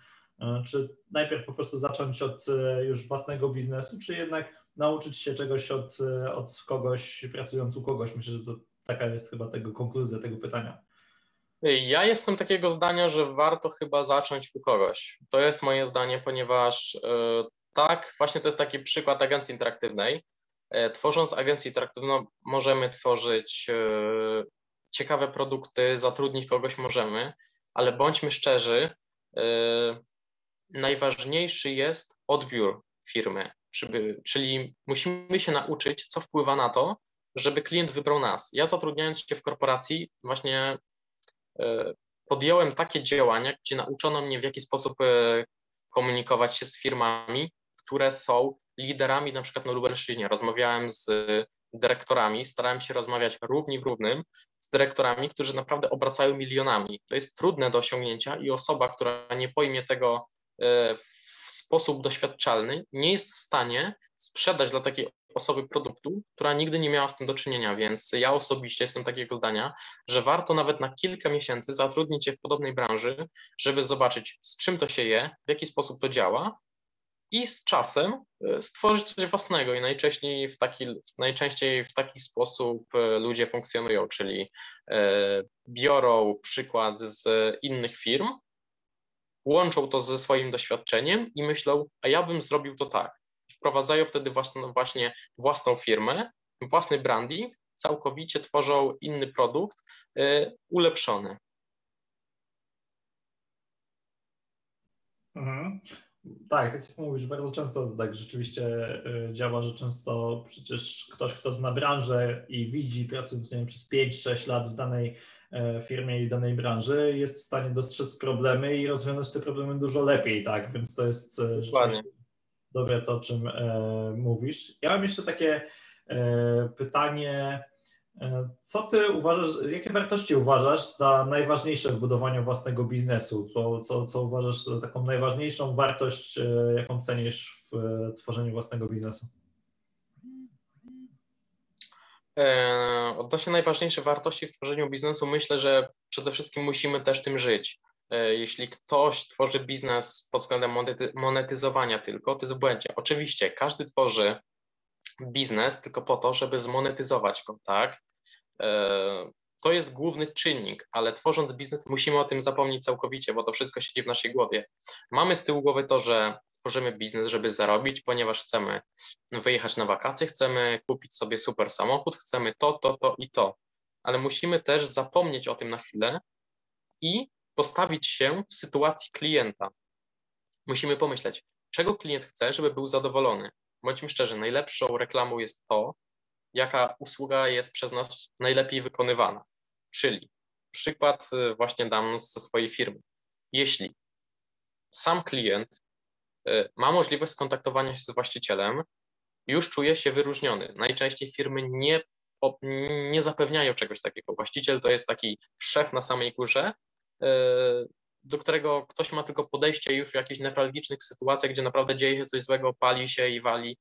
Czy najpierw po prostu zacząć od już własnego biznesu, czy jednak nauczyć się czegoś od, od kogoś, pracując u kogoś? Myślę, że to taka jest chyba tego konkluzja tego pytania. Ja jestem takiego zdania, że warto chyba zacząć u kogoś. To jest moje zdanie, ponieważ e, tak, właśnie to jest taki przykład agencji interaktywnej. E, tworząc agencję interaktywną, możemy tworzyć e, ciekawe produkty, zatrudnić kogoś możemy, ale bądźmy szczerzy, najważniejszy jest odbiór firmy, czyli musimy się nauczyć, co wpływa na to, żeby klient wybrał nas. Ja zatrudniając się w korporacji, właśnie podjąłem takie działania, gdzie nauczono mnie, w jaki sposób e, komunikować się z firmami, które są liderami na przykład na Lubelszczyźnie. Rozmawiałem z dyrektorami, starałem się rozmawiać równi w równym z dyrektorami, którzy naprawdę obracają milionami. To jest trudne do osiągnięcia i osoba, która nie pojmie tego e, w sposób doświadczalny, nie jest w stanie sprzedać dla takiej osoby produktu, która nigdy nie miała z tym do czynienia, więc ja osobiście jestem takiego zdania, że warto nawet na kilka miesięcy zatrudnić się w podobnej branży, żeby zobaczyć, z czym to się je, w jaki sposób to działa i z czasem e, stworzyć coś własnego. I najczęściej w taki, najczęściej w taki sposób e, ludzie funkcjonują, czyli e, biorą przykład z innych firm, łączą to ze swoim doświadczeniem i myślą, a ja bym zrobił to tak wprowadzają wtedy własną, właśnie własną firmę, własny branding, całkowicie tworzą inny produkt, y, ulepszony. Mhm. Tak, tak jak mówisz, bardzo często to tak rzeczywiście y, działa, że często przecież ktoś, kto zna branżę i widzi, pracując nie wiem, przez 5-6 lat w danej e, firmie i danej branży, jest w stanie dostrzec problemy i rozwiązać te problemy dużo lepiej, tak? Więc to jest e, rzeczywiście dobre to, o czym e, mówisz. Ja mam jeszcze takie e, pytanie. E, co ty uważasz, jakie wartości uważasz za najważniejsze w budowaniu własnego biznesu? Co, co, co uważasz za taką najważniejszą wartość, jaką cenisz w tworzeniu własnego biznesu? Odnośnie najważniejszych wartości w tworzeniu biznesu, myślę, że przede wszystkim musimy też tym żyć. E, jeśli ktoś tworzy biznes pod względem monetyzowania tylko, to jest w błędzie. Oczywiście każdy tworzy biznes tylko po to, żeby zmonetyzować go, tak? E, to jest główny czynnik, ale tworząc biznes musimy o tym zapomnieć całkowicie, bo to wszystko siedzi w naszej głowie. Mamy z tyłu głowy to, że tworzymy biznes, żeby zarobić, ponieważ chcemy wyjechać na wakacje, chcemy kupić sobie super samochód, chcemy to, to, to i to. Ale musimy też zapomnieć o tym na chwilę i postawić się w sytuacji klienta. Musimy pomyśleć, czego klient chce, żeby był zadowolony. Bądźmy szczerzy, najlepszą reklamą jest to, jaka usługa jest przez nas najlepiej wykonywana. Czyli przykład y, właśnie dam ze swojej firmy. Jeśli sam klient y, ma możliwość skontaktowania się z właścicielem, już czuje się wyróżniony. Najczęściej firmy nie, nie zapewniają czegoś takiego. Właściciel to jest taki szef na samej górze, do którego ktoś ma tylko podejście już w jakichś newralgicznych sytuacjach, gdzie naprawdę dzieje się coś złego, pali się i wali,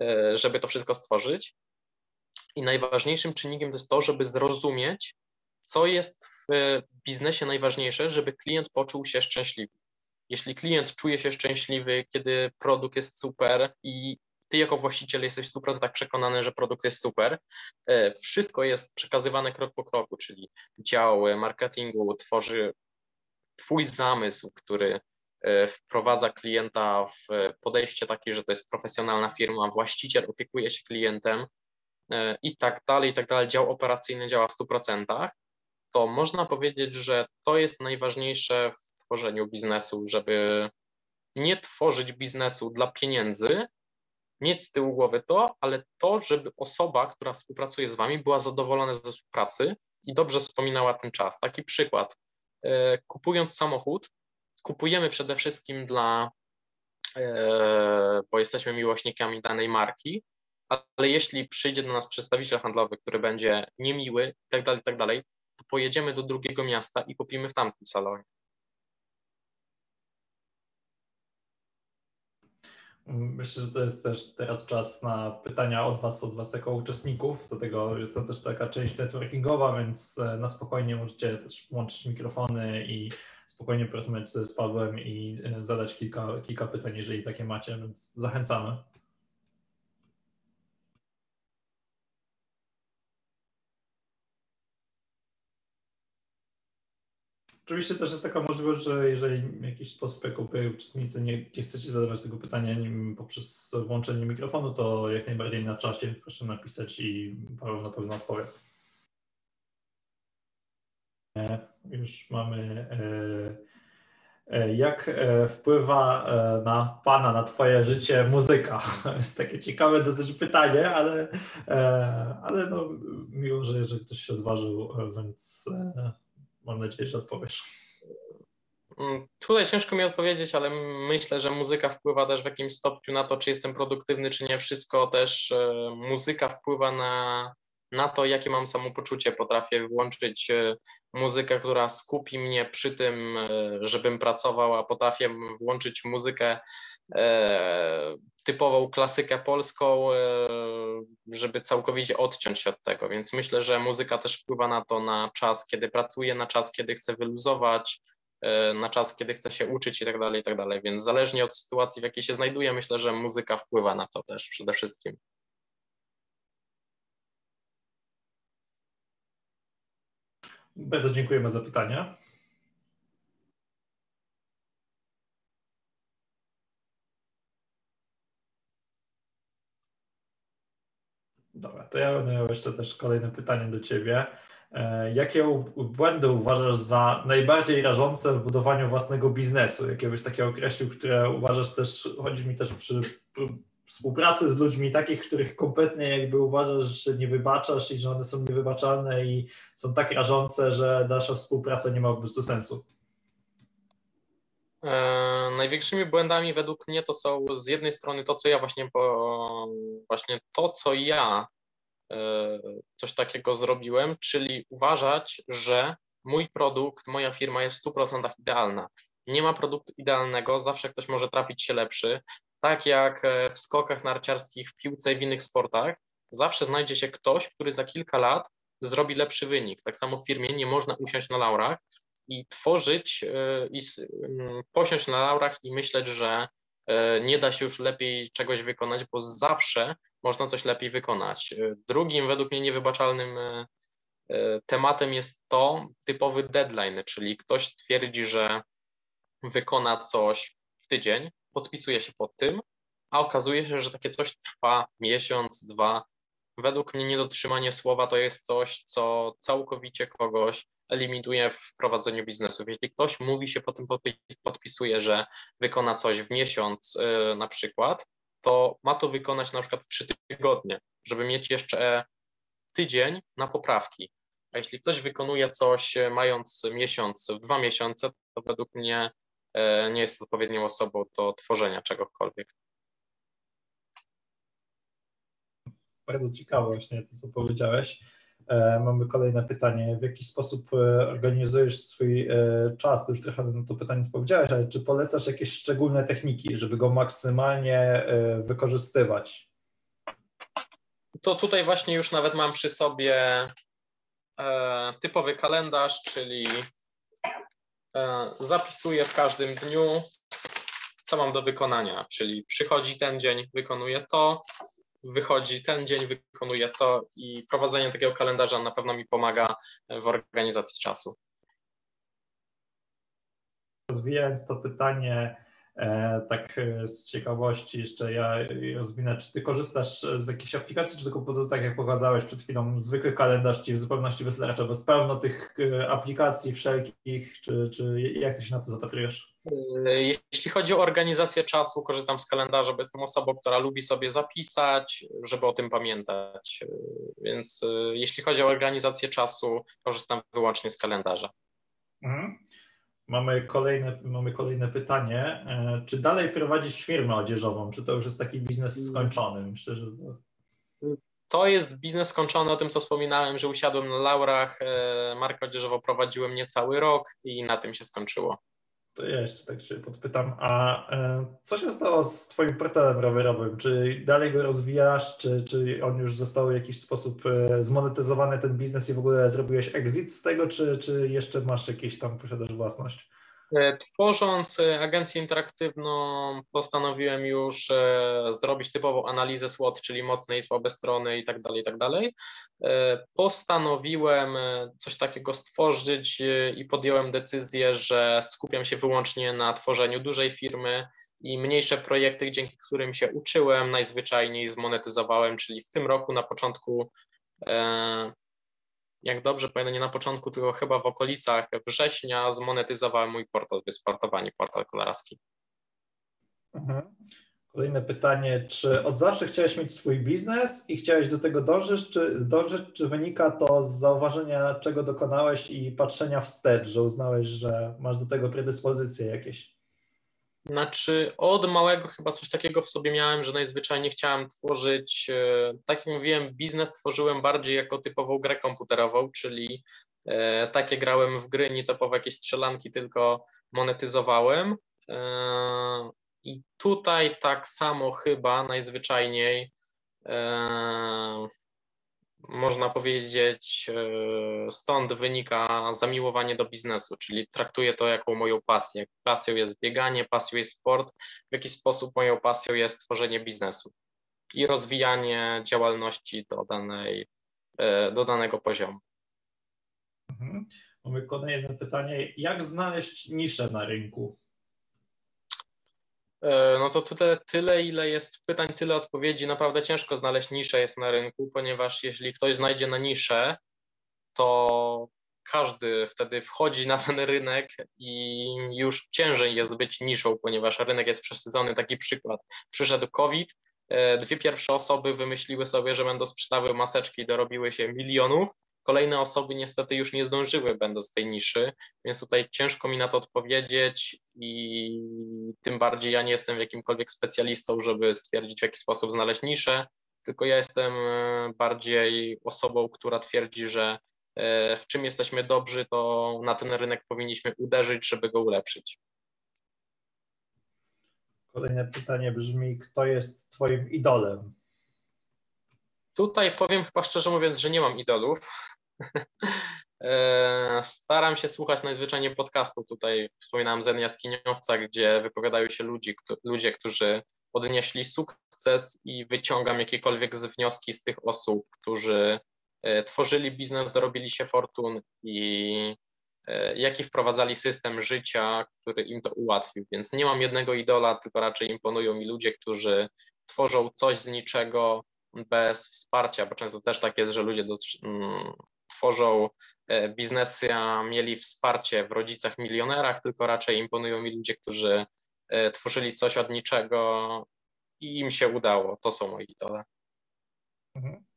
e, żeby to wszystko stworzyć. I najważniejszym czynnikiem to jest to, żeby zrozumieć, co jest w biznesie najważniejsze, żeby klient poczuł się szczęśliwy. Jeśli klient czuje się szczęśliwy, kiedy produkt jest super i ty jako właściciel jesteś w 100% przekonany, że produkt jest super. E, wszystko jest przekazywane krok po kroku, czyli dział marketingu tworzy twój zamysł, który e, wprowadza klienta w podejście takie, że to jest profesjonalna firma, właściciel opiekuje się klientem e, i tak dalej, i tak dalej. Dział operacyjny działa w 100%. to można powiedzieć, że to jest najważniejsze w tworzeniu biznesu, żeby nie tworzyć biznesu dla pieniędzy, mieć z tyłu głowy to, ale to, żeby osoba, która współpracuje z Wami, była zadowolona ze współpracy i dobrze wspominała ten czas. Taki przykład. E, kupując samochód, kupujemy przede wszystkim dla, e, bo jesteśmy miłośnikami danej marki, ale jeśli przyjdzie do nas przedstawiciel handlowy, który będzie niemiły i tak dalej, tak to pojedziemy do drugiego miasta i kupimy w tamtym salonie. Myślę, że to jest też teraz czas na pytania od Was, od Was jako uczestników. Do tego jest to też taka część networkingowa, więc e, na spokojnie możecie też włączyć mikrofony i spokojnie porozmawiać z Pawłem i e, zadać kilka, kilka pytań, jeżeli takie macie, więc zachęcamy. Oczywiście też jest taka możliwość, że jeżeli w jakiś sposób jako uczestnicy nie, nie chcecie zadawać tego pytania poprzez włączenie mikrofonu, to jak najbardziej na czasie proszę napisać i Paweł na pewno odpowie. E, już mamy. E, e, jak wpływa na Pana, na Twoje życie muzyka? Jest takie ciekawe dosyć pytanie, ale, ale no, miło, że, że ktoś się odważył, więc Mam nadzieję, że odpowiesz. Mm, tutaj ciężko mi odpowiedzieć, ale myślę, że muzyka wpływa też w jakimś stopniu na to, czy jestem produktywny, czy nie. Wszystko też e, muzyka wpływa na, na to, jakie mam samopoczucie. Potrafię włączyć e, muzykę, która skupi mnie przy tym, e, żebym pracował, a potrafię włączyć muzykę, typową klasykę polską, e, żeby całkowicie odciąć się od tego. Więc myślę, że muzyka też wpływa na to, na czas, kiedy pracuję, na czas, kiedy chcę wyluzować, e, na czas, kiedy chcę się uczyć i tak dalej, i tak dalej. Więc zależnie od sytuacji, w jakiej się znajduję, myślę, że muzyka wpływa na to też przede wszystkim. Bardzo dziękujemy za pytania. Dobra, to ja będę miał jeszcze też kolejne pytanie do Ciebie. E, jakie błędy uważasz za najbardziej rażące w budowaniu własnego biznesu? Jakie byś takie określił, które uważasz też, chodzi mi też przy współpracy z ludźmi takich, których kompletnie jakby uważasz, że nie wybaczasz i że one są niewybaczalne i są tak rażące, że dalsza współpraca nie ma po prostu sensu? E, największymi błędami według mnie to są z jednej strony to, co ja właśnie, po, właśnie to, co ja e, coś takiego zrobiłem, czyli uważać, że mój produkt, moja firma jest w 100% idealna. Nie ma produktu idealnego, zawsze ktoś może trafić się lepszy. Tak jak w skokach narciarskich, w piłce i w innych sportach, zawsze znajdzie się ktoś, który za kilka lat zrobi lepszy wynik. Tak samo w firmie nie można usiąść na laurach, i tworzyć e, i mm, posiąść na laurach i myśleć, że e, nie da się już lepiej czegoś wykonać, bo zawsze można coś lepiej wykonać. Drugim, według mnie niewybaczalnym tematem jest to typowy deadline, czyli ktoś twierdzi, że wykona coś w tydzień, podpisuje się pod tym, a okazuje się, że takie coś trwa miesiąc, dwa. Według mnie niedotrzymanie słowa to jest coś, co całkowicie kogoś eliminuje w prowadzeniu biznesów. Jeśli ktoś mówi się potem podpisuje, że wykona coś w miesiąc y, na przykład, to ma to wykonać na przykład w trzy tygodnie, żeby mieć jeszcze tydzień na poprawki. A jeśli ktoś wykonuje coś y, mając miesiąc dwa miesiące, to według mnie y, nie jest odpowiednią osobą do tworzenia czegokolwiek. Bardzo ciekawe właśnie to, co powiedziałeś. E, mamy kolejne pytanie. W jaki sposób e, organizujesz swój e, czas? Ty już trochę na to pytanie odpowiedziałeś, ale czy polecasz jakieś szczególne techniki, żeby go maksymalnie wykorzystywać? To tutaj właśnie już nawet mam przy sobie typowy kalendarz, czyli zapisuję w każdym dniu, co mam do wykonania, czyli przychodzi ten dzień, wykonuję to, wychodzi ten dzień, wykonuję to i prowadzenie takiego kalendarza na pewno mi pomaga w organizacji czasu. Rozwijając to pytanie, E, tak e, z ciekawości jeszcze ja rozwinę, czy ty korzystasz z jakichś aplikacji, czy tylko po to, tak jak pokazałeś przed chwilą, zwykły kalendarz ci w zupełności wystarcza, bez pełno tych e, aplikacji wszelkich, czy, czy jak ty się na to zapatrujesz? Jeśli chodzi o organizację czasu, korzystam z kalendarza, bo jestem osobą, która lubi sobie zapisać, żeby o tym pamiętać. Więc jeśli chodzi o organizację czasu, korzystam wyłącznie z kalendarza. Mhm. Mamy kolejne, mamy kolejne pytanie. E, czy dalej prowadzisz firmę odzieżową? Czy to już jest taki biznes mm. skończony? Myślę, że to... to jest biznes skończony o tym, co wspominałem, że usiadłem na laurach. E, markę odzieżową prowadziłem niecały rok i na tym się skończyło. To ja jeszcze tak się podpytam, a e, co się stało z Twoim portalem rowerowym? Czy dalej go rozwijasz, czy, czy on już został w jakiś sposób e, zmonetyzowany ten biznes i w ogóle zrobiłeś exit z tego, czy, czy jeszcze masz jakieś tam, posiadasz własność? E, tworząc e, agencję interaktywną, postanowiłem już e, zrobić typową analizę SWOT, czyli mocne i słabe strony i tak dalej, i tak dalej. Postanowiłem coś takiego stworzyć i podjąłem decyzję, że skupiam się wyłącznie na tworzeniu dużej firmy i mniejsze projekty, dzięki którym się uczyłem, najzwyczajniej zmonetyzowałem, czyli w tym roku na początku jak dobrze pamiętam, nie na początku, tylko chyba w okolicach września zmonetyzowałem mój portal Wysportowani, portal kolarski. Mhm. Kolejne pytanie, czy od zawsze chciałeś mieć swój biznes i chciałeś do tego dążyć, czy, dążyć, czy wynika to z zauważenia, czego dokonałeś i patrzenia wstecz, że uznałeś, że masz do tego predyspozycje jakieś? Znaczy, od małego chyba coś takiego w sobie miałem, że najzwyczajniej chciałem tworzyć, e, tak jak mówiłem, biznes tworzyłem bardziej jako typową grę komputerową, czyli e, takie grałem w gry, nie typowo jakieś strzelanki, tylko monetyzowałem. E, I tutaj tak samo chyba najzwyczajniej można powiedzieć, e, stąd wynika zamiłowanie do biznesu, czyli traktuję to jako moją pasję. Pasją jest bieganie, pasją jest sport, w jaki sposób moją pasją jest tworzenie biznesu i rozwijanie działalności do, danej, e, do danego poziomu. Mhm. Mamy kolejne pytanie. Jak znaleźć niszę na rynku? E, no to tyle, tyle, ile jest pytań, tyle odpowiedzi. Naprawdę ciężko znaleźć niszę jest na rynku, ponieważ jeśli ktoś znajdzie na niszę, to każdy wtedy wchodzi na ten rynek i już ciężej jest być niszą, ponieważ rynek jest przesydzony. Taki przykład. Przyszedł COVID, e, dwie pierwsze osoby wymyśliły sobie, że będą sprzedały maseczki, dorobiły się milionów, Kolejne osoby niestety już nie zdążyły, będąc w tej niszy, więc tutaj ciężko mi na to odpowiedzieć i tym bardziej ja nie jestem jakimkolwiek specjalistą, żeby stwierdzić, w jaki sposób znaleźć niszę, tylko ja jestem e, bardziej osobą, która twierdzi, że e, w czym jesteśmy dobrzy, to na ten rynek powinniśmy uderzyć, żeby go ulepszyć. Kolejne pytanie brzmi: kto jest Twoim idolem? Tutaj powiem chyba szczerze mówiąc, że nie mam idolów. E, staram się słuchać najzwyczajniej podcastów. Tutaj wspominałem Zen Jaskiniowca, gdzie wypowiadają się ludzi, ludzie, którzy odnieśli sukces i wyciągam jakiekolwiek z wnioski z tych osób, którzy e, tworzyli biznes, dorobili się fortun i e, jaki wprowadzali system życia, który im to ułatwił. Więc nie mam jednego idola, tylko raczej imponują mi ludzie, którzy tworzą coś z niczego, bez wsparcia, bo często też tak jest, że ludzie do, mm, tworzą e, biznesy, a mieli wsparcie w rodzicach milionerach, tylko raczej imponują mi ludzie, którzy e, tworzyli coś od niczego i im się udało. To są moi idole. Mhm.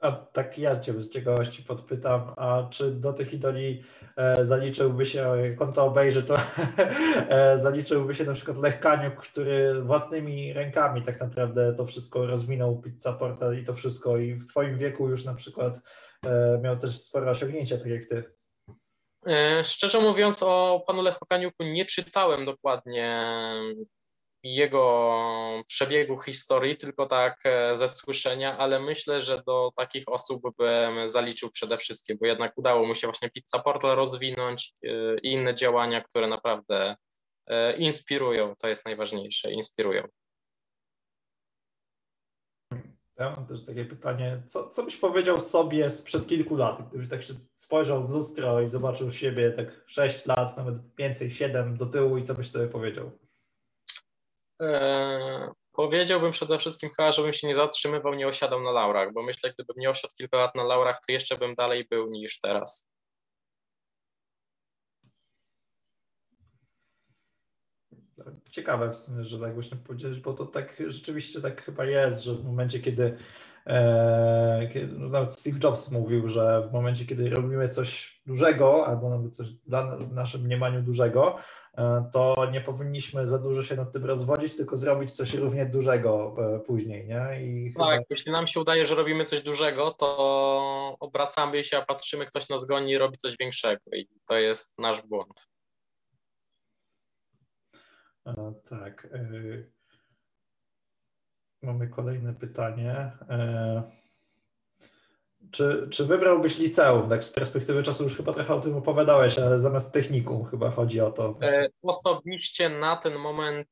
A tak ja Cię z ciekawości podpytam, a czy do tych idoli e, zaliczyłby się, jak on to obejrzy, to e, zaliczyłby się na przykład Lech Kaniuk, który własnymi rękami tak naprawdę to wszystko rozwinął, Pizza Portal i to wszystko i w Twoim wieku już na przykład e, miał też spore osiągnięcia, tak jak Ty. E, szczerze mówiąc o panu Lechu Kaniuku nie czytałem dokładnie jego przebiegu historii, tylko tak e, ze słyszenia, ale myślę, że do takich osób bym zaliczył przede wszystkim, bo jednak udało mu się właśnie Pizza Portal rozwinąć e, i inne działania, które naprawdę e, inspirują, to jest najważniejsze, inspirują. Ja mam też takie pytanie, co, co byś powiedział sobie sprzed kilku lat, gdybyś tak się spojrzał w lustro i zobaczył siebie tak 6 lat, nawet więcej, 7 do tyłu i co byś sobie powiedział? Eee, powiedziałbym przede wszystkim chyba, żebym się nie zatrzymywał, nie osiadał na laurach, bo myślę, gdybym nie osiadł kilka lat na laurach, to jeszcze bym dalej był niż teraz. Ciekawe w sumie, że tak właśnie powiedziałeś, bo to tak rzeczywiście tak chyba jest, że w momencie, kiedy, e, kiedy no nawet Steve Jobs mówił, że w momencie, kiedy robimy coś dużego, albo nawet coś dla naszym mniemaniu dużego, e, to nie powinniśmy za dużo się nad tym rozwodzić, tylko zrobić coś równie dużego e, później, nie? I tak, chyba... jeśli nam się udaje, że robimy coś dużego, to obracamy się, a patrzymy, ktoś nas goni i robi coś większego i to jest nasz błąd. Tak. E, mamy kolejne pytanie. E, czy, czy wybrałbyś liceum? Tak z perspektywy czasu już chyba trochę o tym opowiadałeś, ale zamiast technikum chyba chodzi o to. E, osobiście na ten moment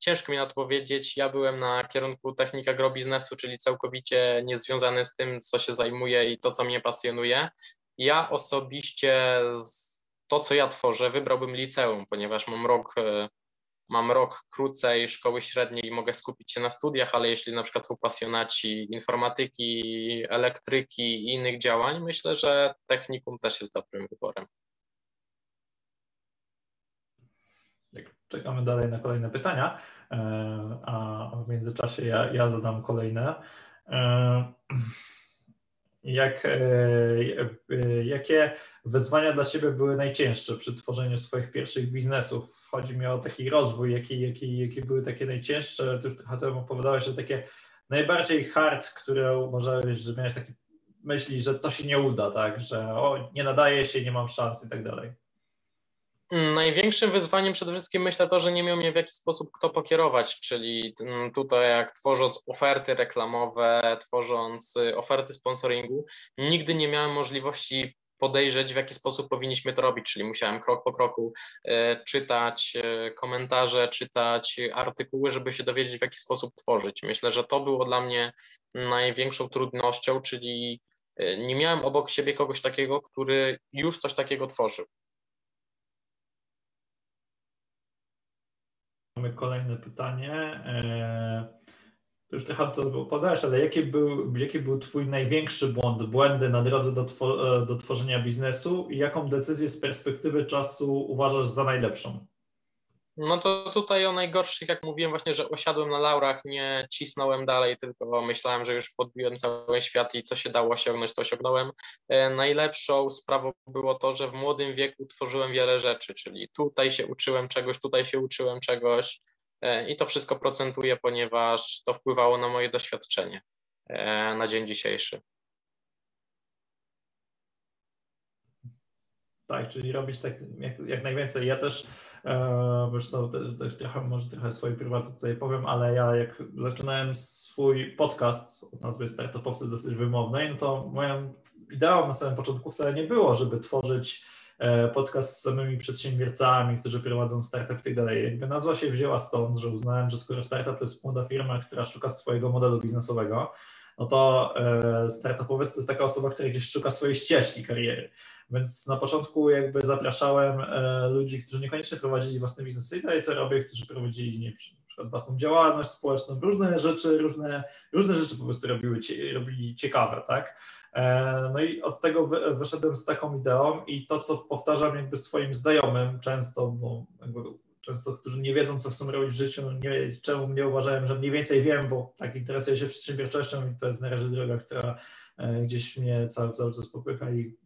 ciężko mi na to powiedzieć. Ja byłem na kierunku technika agrobiznesu, czyli całkowicie niezwiązany z tym, co się zajmuję i to, co mnie pasjonuje. Ja osobiście to, co ja tworzę, wybrałbym liceum, ponieważ mam rok mam rok krócej szkoły średniej i mogę skupić się na studiach, ale jeśli na przykład są pasjonaci informatyki, elektryki i innych działań, myślę, że technikum też jest dobrym wyborem. Czekamy dalej na kolejne pytania, e, a w międzyczasie ja, ja zadam kolejne. E, jak, e, jakie wyzwania dla Ciebie były najcięższe przy tworzeniu swoich pierwszych biznesów? Chodzi mi o taki rozwój, jakie jaki, jaki były takie najcięższe, ty już temu opowiadałeś, że takie najbardziej hard, które uważałeś, że miałeś takie myśli, że to się nie uda, tak, że o, nie nadaje się, nie mam szans i tak dalej. Mm, największym wyzwaniem przede wszystkim myślę to, że nie miał mnie w jakiś sposób kto pokierować, czyli mm, tutaj jak tworząc oferty reklamowe, tworząc y, oferty sponsoringu, nigdy nie miałem możliwości podejrzeć, w jaki sposób powinniśmy to robić, czyli musiałem krok po kroku e, czytać e, komentarze, czytać artykuły, żeby się dowiedzieć, w jaki sposób tworzyć. Myślę, że to było dla mnie największą trudnością, czyli e, nie miałem obok siebie kogoś takiego, który już coś takiego tworzył. Mamy kolejne pytanie już trochę to podałeś, ale jaki był, jaki był Twój największy błąd, błędy na drodze do, e, do tworzenia biznesu i jaką decyzję z perspektywy czasu uważasz za najlepszą? No to tutaj o najgorszych, jak mówiłem właśnie, że osiadłem na laurach, nie cisnąłem dalej, tylko myślałem, że już podbiłem cały świat i co się dało osiągnąć, to osiągnąłem. E, najlepszą sprawą było to, że w młodym wieku tworzyłem wiele rzeczy, czyli tutaj się uczyłem czegoś, tutaj się uczyłem czegoś, i to wszystko procentuje, ponieważ to wpływało na moje doświadczenie e, na dzień dzisiejszy. Tak, czyli robić tak jak, jak najwięcej. Ja też, e, zresztą też trochę, może trochę tutaj powiem, ale ja jak zaczynałem swój podcast o nazwie Startupowcy dosyć wymownej, no to moją ideą na samym początku wcale nie było, żeby tworzyć E, podcast z samymi przedsiębiorcami, którzy prowadzą startup i tak dalej. Jakby nazwa się wzięła stąd, że uznałem, że skoro startup to jest młoda firma, która szuka swojego modelu biznesowego, no to e, startupowiec to jest taka osoba, która gdzieś szuka swojej ścieżki kariery. Więc na początku jakby zapraszałem e, ludzi, którzy niekoniecznie prowadzili własne biznesy i dalej to robię, którzy prowadzili nie, na przykład własną działalność społeczną, różne rzeczy, różne, różne rzeczy po prostu robiły, robili ciekawe, tak? E, no i od tego wyszedłem z taką ideą i to, co powtarzam jakby swoim znajomym często, bo często, którzy nie wiedzą, co chcą robić w życiu, nie czemu mnie uważałem, że mniej więcej wiem, bo tak interesuję się przedsiębiorczością i to jest na razie droga, która e, gdzieś mnie cały, cały czas popycha i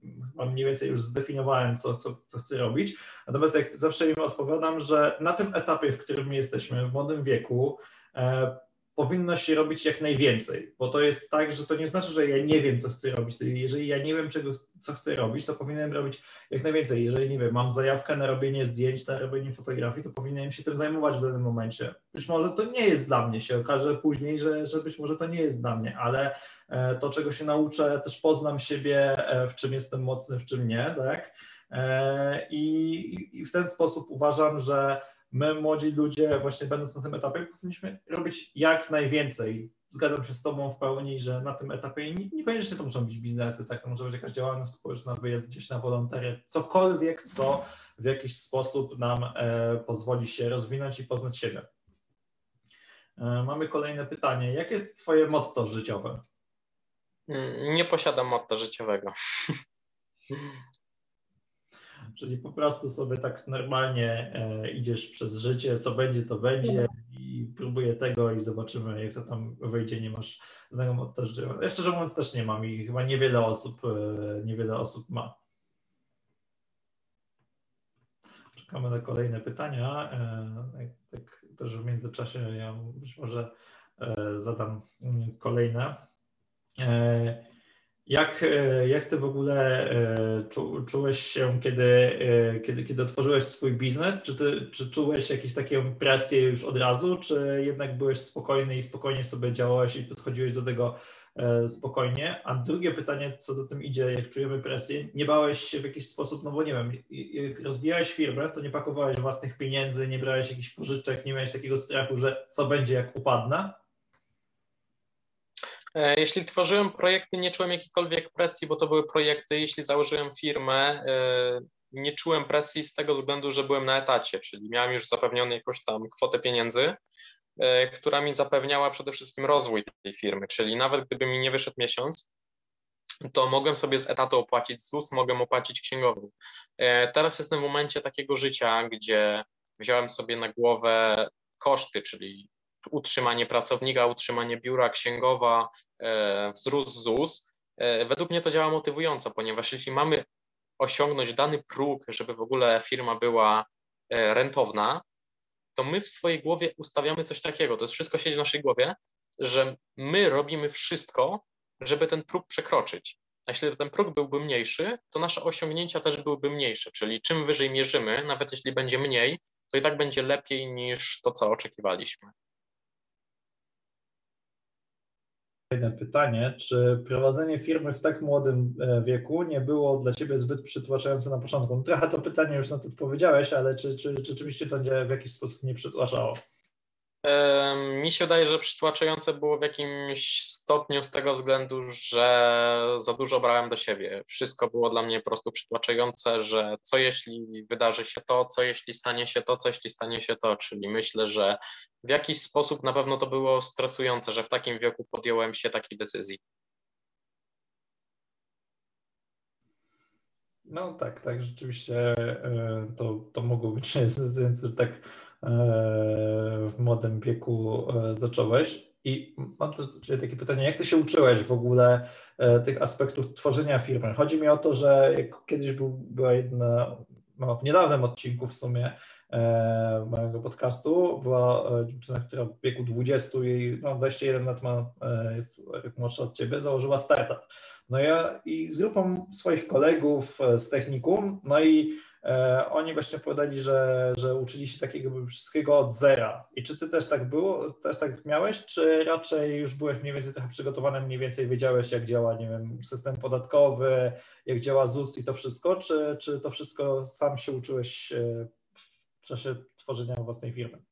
mniej więcej już zdefiniowałem, co, co, co chcę robić. Natomiast jak zawsze im odpowiadam, że na tym etapie, w którym jesteśmy, w młodym wieku, e, powinno się robić jak najwięcej, bo to jest tak, że to nie znaczy, że ja nie wiem, co chcę robić. Jeżeli ja nie wiem, czego, co chcę robić, to powinienem robić jak najwięcej. Jeżeli, nie wiem, mam zajawkę na robienie zdjęć, na robienie fotografii, to powinienem się tym zajmować w danym momencie. Być może to nie jest dla mnie, się okaże później, że, że być może to nie jest dla mnie, ale e, to, czego się nauczę, też poznam siebie, e, w czym jestem mocny, w czym nie, tak? E, I, i w ten sposób uważam, że my, młodzi ludzie, właśnie będąc na tym etapie, powinniśmy robić jak najwięcej. Zgadzam się z Tobą w pełni, że na tym etapie niekoniecznie to muszą być biznesy, tak? To może być jakaś działalność społeczna, wyjazd gdzieś na wolontariat, cokolwiek, co w jakiś sposób nam e, pozwoli się rozwinąć i poznać siebie. Mamy kolejne pytanie. Jakie jest Twoje motto życiowe? Nie posiadam motta życiowego. Czyli po prostu sobie tak normalnie e, idziesz przez życie, co będzie, to będzie i próbuję tego i zobaczymy, jak to tam wyjdzie. Nie masz żadnego życiowego. Ja szczerze mówiąc też nie mam i chyba niewiele osób, e, niewiele osób ma. Czekamy na kolejne pytania. E, tak, też w międzyczasie ja być może zadam mm, kolejne. E, jak, e, jak ty w ogóle e, czu, czułeś się, kiedy, kiedy, kiedy otworzyłeś swój biznes? Czy, ty, czy czułeś jakąś taką presję już od razu, czy jednak byłeś spokojny i spokojnie sobie działałeś i podchodziłeś do tego spokojnie? A drugie pytanie, co za tym idzie, jak czujemy presję, nie bałeś się w jakiś sposób, no bo nie wiem, jak rozwijałeś firmę, to nie pakowałeś własnych pieniędzy, nie brałeś jakichś pożyczek, nie miałeś takiego strachu, że co będzie, jak upadnę? E, jeśli tworzyłem projekty, nie czułem jakiejkolwiek presji, bo to były projekty, jeśli założyłem firmę, e, nie czułem presji z tego względu, że byłem na etacie, czyli miałem już zapewnioną jakąś tam kwotę pieniędzy, e, która mi zapewniała przede wszystkim rozwój tej firmy, czyli nawet gdyby mi nie wyszedł miesiąc, to mogłem sobie z etatu opłacić ZUS, mogłem opłacić księgową. Teraz jestem w momencie takiego życia, gdzie wziąłem sobie na głowę koszty, czyli utrzymanie pracownika, utrzymanie biura, księgowa, e, wzrost ZUS. E, według mnie to działa motywująco, ponieważ jeśli mamy osiągnąć dany próg, żeby w ogóle firma była e, rentowna, to my w swojej głowie ustawiamy coś takiego, to jest wszystko siedzi w naszej głowie, że my robimy wszystko, żeby ten próg przekroczyć. A jeśli ten próg byłby mniejszy, to nasze osiągnięcia też byłyby mniejsze, czyli czym wyżej mierzymy, nawet jeśli będzie mniej, to i tak będzie lepiej niż to, co oczekiwaliśmy. Jedno pytanie, czy prowadzenie firmy w tak młodym e, wieku nie było dla Ciebie zbyt przytłaczające na początku? No, trochę to pytanie już na to odpowiedziałeś, ale czy, czy, czy rzeczywiście to w jakiś sposób nie przytłaczało? Mi się wydaje, że przytłaczające było w jakimś stopniu z tego względu, że za dużo brałem do siebie. Wszystko było dla mnie po prostu przytłaczające, że co jeśli wydarzy się to, co jeśli stanie się to, co jeśli stanie się to. Czyli myślę, że w jakiś sposób na pewno to było stresujące, że w takim wieku podjąłem się takiej decyzji. No tak, tak, rzeczywiście e, to, to mogło być zdecydowanie tak w młodym wieku e, zacząłeś. I mam też takie pytanie, jak ty się uczyłeś w ogóle e, tych aspektów tworzenia firmy? Chodzi mi o to, że kiedyś był, była jedna, no, w niedawnym odcinku w sumie e, mojego podcastu, była dziewczyna, która w wieku 20 i no, 21 lat ma, e, jest młodsza od ciebie, założyła startup. No ja i z grupą swoich kolegów z technikum, no i E, oni właśnie opowiadali, że, że uczyli się takiego wszystkiego od zera. I czy ty też tak było, też tak miałeś, czy raczej już byłeś mniej więcej trochę przygotowany, mniej więcej wiedziałeś, jak działa, nie wiem, system podatkowy, jak działa ZUS i to wszystko, czy, czy to wszystko sam się uczyłeś e, w czasie tworzenia własnej firmy?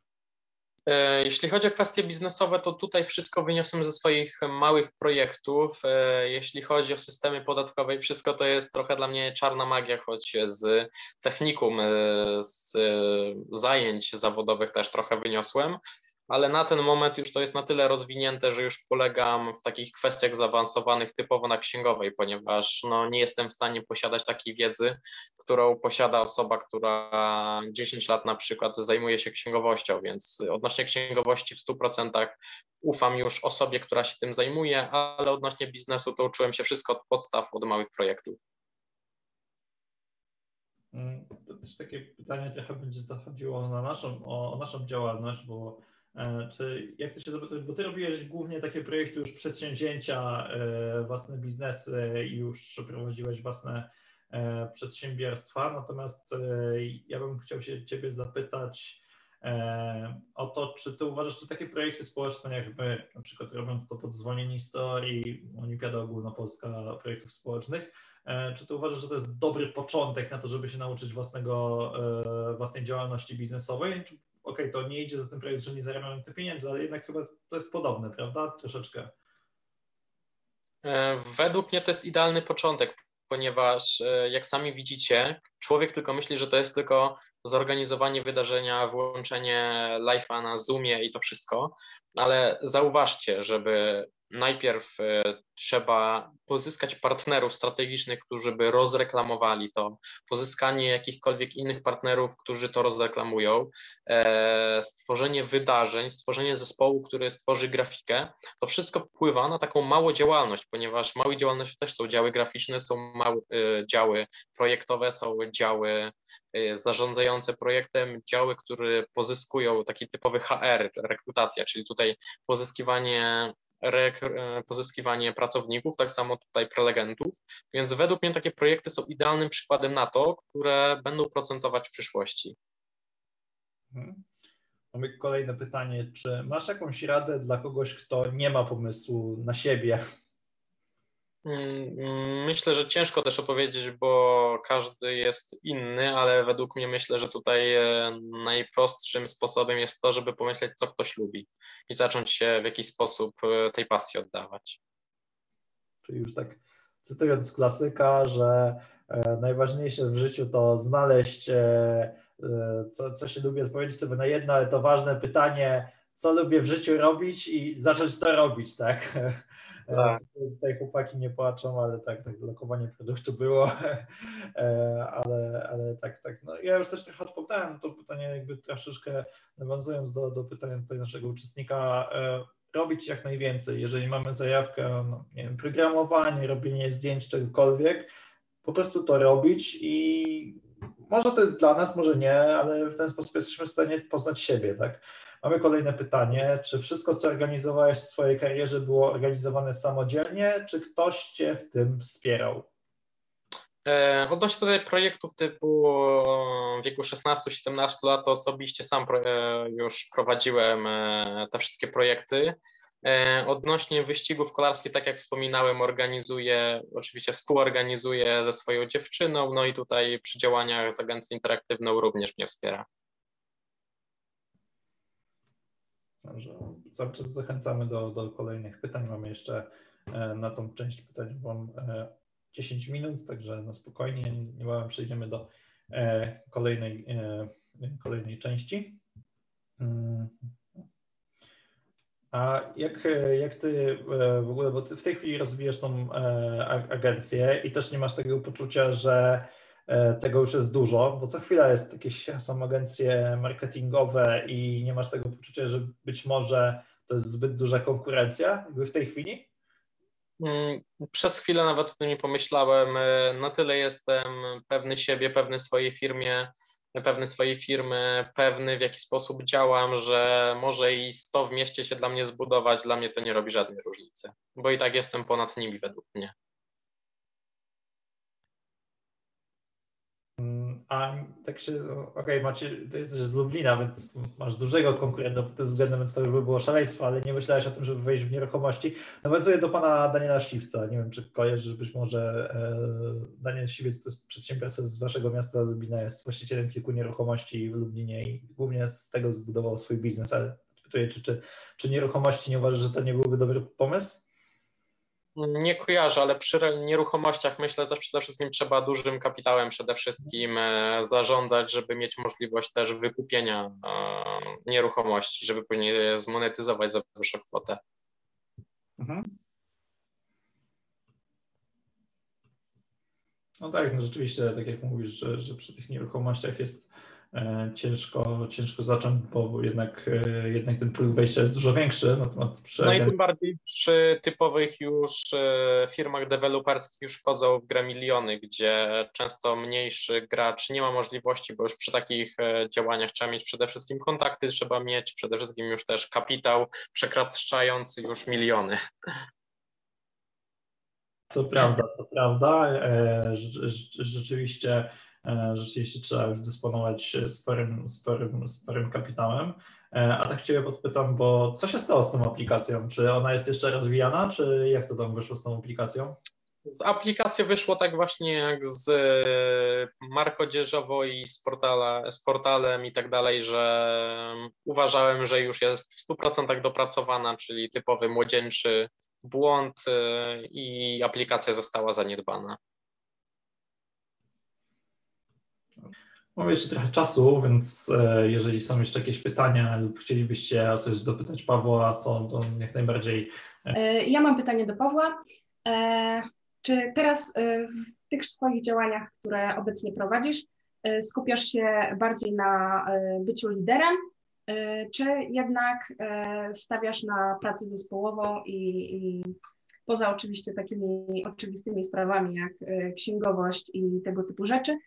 E, jeśli chodzi o kwestie biznesowe, to tutaj wszystko wyniosłem ze swoich małych projektów. E, jeśli chodzi o systemy podatkowe wszystko, to jest trochę dla mnie czarna magia, choć z technikum, e, z zajęć zawodowych też trochę wyniosłem ale na ten moment już to jest na tyle rozwinięte, że już polegam w takich kwestiach zaawansowanych typowo na księgowej, ponieważ no, nie jestem w stanie posiadać takiej wiedzy, którą posiada osoba, która 10 lat na przykład zajmuje się księgowością, więc odnośnie księgowości w 100% ufam już osobie, która się tym zajmuje, ale odnośnie biznesu to uczyłem się wszystko od podstaw, od małych projektów. Mm, to też takie pytanie trochę będzie zachodziło na naszą, o, o naszą działalność, bo czy jak ty się zapytać, bo ty robiłeś głównie takie projekty już przedsięwzięcia, e, własne biznesy i już prowadziłeś własne e, przedsiębiorstwa, natomiast ja bym chciał się ciebie zapytać o to, czy ty uważasz, że takie projekty społeczne jakby na przykład robiąc to pod zwolnienie historii, Olimpiada Ogólnopolska Projektów Społecznych, czy ty uważasz, że to jest dobry początek na to, żeby się nauczyć własnego, własnej działalności biznesowej, czy ok, to nie idzie za ten projekt, że nie zarabiamy te pieniędzy, ale jednak chyba to jest podobne, prawda? Troszeczkę. E, według mnie to jest idealny początek, ponieważ e, jak sami widzicie, człowiek tylko myśli, że to jest tylko zorganizowanie wydarzenia, włączenie live'a na Zoomie i to wszystko, ale zauważcie, żeby najpierw e, trzeba pozyskać partnerów strategicznych, którzy by rozreklamowali to, pozyskanie jakichkolwiek innych partnerów, którzy to rozreklamują, e, stworzenie wydarzeń, stworzenie zespołu, który stworzy grafikę, to wszystko wpływa na taką małą działalność, ponieważ małe działalności też są działy graficzne, są małe e, działy projektowe, są działy zarządzające projektem, działy, które pozyskują taki typowy HR, rekrutacja, czyli tutaj pozyskiwanie pozyskiwanie pracowników, tak samo tutaj prelegentów, więc według mnie takie projekty są idealnym przykładem na to, które będą procentować w przyszłości. Mhm. Mamy kolejne pytanie. Czy masz jakąś radę dla kogoś, kto nie ma pomysłu na siebie, myślę, że ciężko też opowiedzieć, bo każdy jest inny, ale według mnie myślę, że tutaj e, najprostszym sposobem jest to, żeby pomyśleć, co ktoś lubi i zacząć się w jakiś sposób e, tej pasji oddawać. Czyli już tak cytując klasyka, że e, najważniejsze w życiu to znaleźć, co, co się lubi, odpowiedzieć sobie na jedno, ale to ważne pytanie, co lubię w życiu robić i zacząć to robić, tak? Tak. Tutaj chłopaki nie płaczą, ale tak, tak, lokowanie produktu było, e, ale, ale tak, tak. No, ja już też trochę odpowiadałem to pytanie, jakby troszeczkę nawiązując do, do pytania tutaj naszego uczestnika, e, robić jak najwięcej. Jeżeli mamy zajawkę, no, nie wiem, programowanie, robienie zdjęć, czegokolwiek, po prostu to robić i może to jest dla nas, może nie, ale w ten sposób jesteśmy w stanie poznać siebie, tak? Mamy kolejne pytanie. Czy wszystko, co organizowałeś w swojej karierze, było organizowane samodzielnie, czy ktoś Cię w tym wspierał? E, odnośnie tutaj projektów typu w wieku 16-17 lat, to osobiście sam e, już prowadziłem e, te wszystkie projekty. Odnośnie wyścigów kolarskich, tak jak wspominałem, organizuję, oczywiście współorganizuję ze swoją dziewczyną, no i tutaj przy działaniach z agencją interaktywną również mnie wspiera. Także cały czas zachęcamy do, do kolejnych pytań. Mamy jeszcze e, na tą część pytań Wam 10 e, minut, także no spokojnie, niebawem przejdziemy do e, kolejnej, kolejnej części. Mm. A jak, jak ty w ogóle, bo ty w tej chwili rozwijasz tą agencję i też nie masz takiego poczucia, że tego już jest dużo, bo co chwila jest jakieś są agencje marketingowe i nie masz tego poczucia, że być może to jest zbyt duża konkurencja jakby w tej chwili? Mm, przez chwilę nawet o tym nie pomyślałem. E, na tyle jestem pewny siebie, pewny swojej firmie, pewny swojej firmy, pewny w jaki sposób działam, że może i 100 w mieście się dla mnie zbudować, dla mnie to nie robi żadnej różnicy, bo i tak jestem ponad nimi według mnie. A tak się, okej, okay, macie, to jesteś z Lublina, więc masz dużego konkurenta pod tym względem, więc to już by było szaleństwo, ale nie myślałeś o tym, żeby wejść w nieruchomości. Nawiązuję do pana Daniela Siwca. Nie wiem, czy kojarzysz być może e, Daniel Siwiec to jest przedsiębiorca z waszego miasta Lublina, jest właścicielem kilku nieruchomości w Lublinie i głównie z tego zbudował swój biznes, ale pytuję, czy, czy, czy nieruchomości nie uważasz, że to nie byłby dobry pomysł? Nie kojarzę, ale przy nieruchomościach myślę, że przede wszystkim trzeba dużym kapitałem przede wszystkim e, zarządzać, żeby mieć możliwość też wykupienia e, nieruchomości, żeby później je zmonetyzować za wyższą kwotę. Mhm. No tak, no rzeczywiście, tak jak mówisz, że, że przy tych nieruchomościach jest ciężko, ciężko zacząć, bo jednak, e, jednak ten próg wejścia jest dużo większy. Natomiast przy... No i tym bardziej przy typowych już e, firmach deweloperskich już wchodzą w grę miliony, gdzie często mniejszy gracz nie ma możliwości, bo już przy takich działaniach trzeba mieć przede wszystkim kontakty, trzeba mieć przede wszystkim już też kapitał przekraczający już miliony. To prawda, to prawda. Rzeczywiście E, rzeczywiście trzeba już dysponować sporym, sporym, sporym kapitałem. E, a tak Ciebie podpytam, bo co się stało z tą aplikacją? Czy ona jest jeszcze rozwijana, czy jak to tam wyszło z tą aplikacją? Z aplikacji wyszło tak właśnie jak z e, marką odzieżową i z, portala, z portalem i tak dalej, że uważałem, że już jest w 100% dopracowana, czyli typowy młodzieńczy błąd i aplikacja została zaniedbana. Mamy jeszcze trochę czasu, więc e, jeżeli są jeszcze jakieś pytania lub chcielibyście o coś dopytać Pawła, to, to jak najbardziej. E, ja mam pytanie do Pawła. E, czy teraz w tych swoich działaniach, które obecnie prowadzisz, skupiasz się bardziej na byciu liderem, czy jednak stawiasz na pracę zespołową i, i poza oczywiście takimi oczywistymi sprawami jak e, księgowość i tego typu rzeczy, e,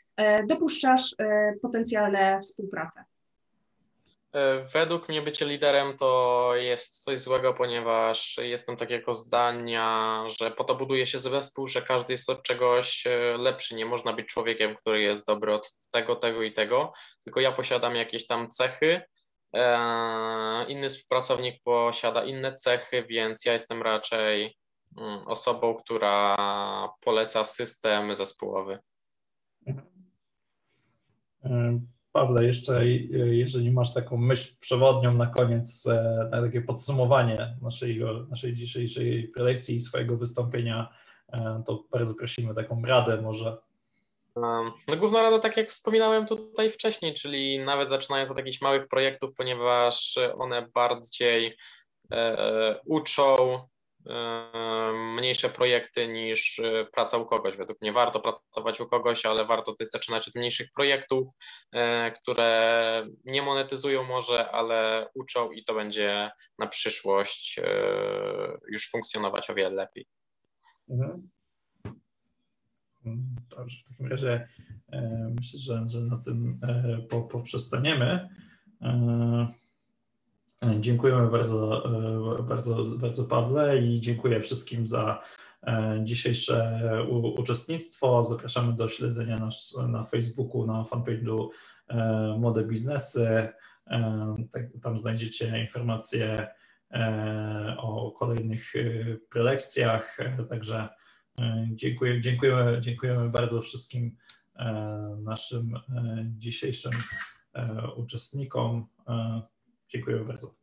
dopuszczasz e, potencjalne współpracę? Według mnie bycie liderem to jest coś złego, ponieważ jestem takiego zdania, że po to buduje się zespół, że każdy jest od czegoś lepszy. Nie można być człowiekiem, który jest dobry od tego, tego i tego, tylko ja posiadam jakieś tam cechy, inny współpracownik posiada inne cechy, więc ja jestem raczej Mm, osobą, która poleca system zespołowy. E, Pawle, jeszcze jeżeli masz taką myśl przewodnią na koniec, e, na takie podsumowanie naszej, naszej dzisiejszej prelekcji i swojego wystąpienia, e, to bardzo prosimy taką radę może. No główna rada, tak jak wspominałem tutaj wcześniej, czyli nawet zaczynając od jakichś małych projektów, ponieważ one bardziej uczą mniejsze projekty niż e, praca u kogoś. Według mnie warto pracować u kogoś, ale warto też zaczynać od mniejszych projektów, e, które nie monetyzują może, ale uczą i to będzie na przyszłość e, już funkcjonować o wiele lepiej. Mhm. Dobrze, w takim razie myślę, że, że na tym poprzestaniemy. Dziękujemy bardzo, e, bardzo, bardzo Pawle i dziękuję wszystkim za e, dzisiejsze uczestnictwo. Zapraszamy do śledzenia nas na Facebooku, na fanpage'u e, Młode Biznesy. Tak, tam znajdziecie informacje o kolejnych prelekcjach. Także dziękuję, dziękujemy, dziękujemy bardzo wszystkim naszym dzisiejszym uczestnikom. Dziękuję bardzo.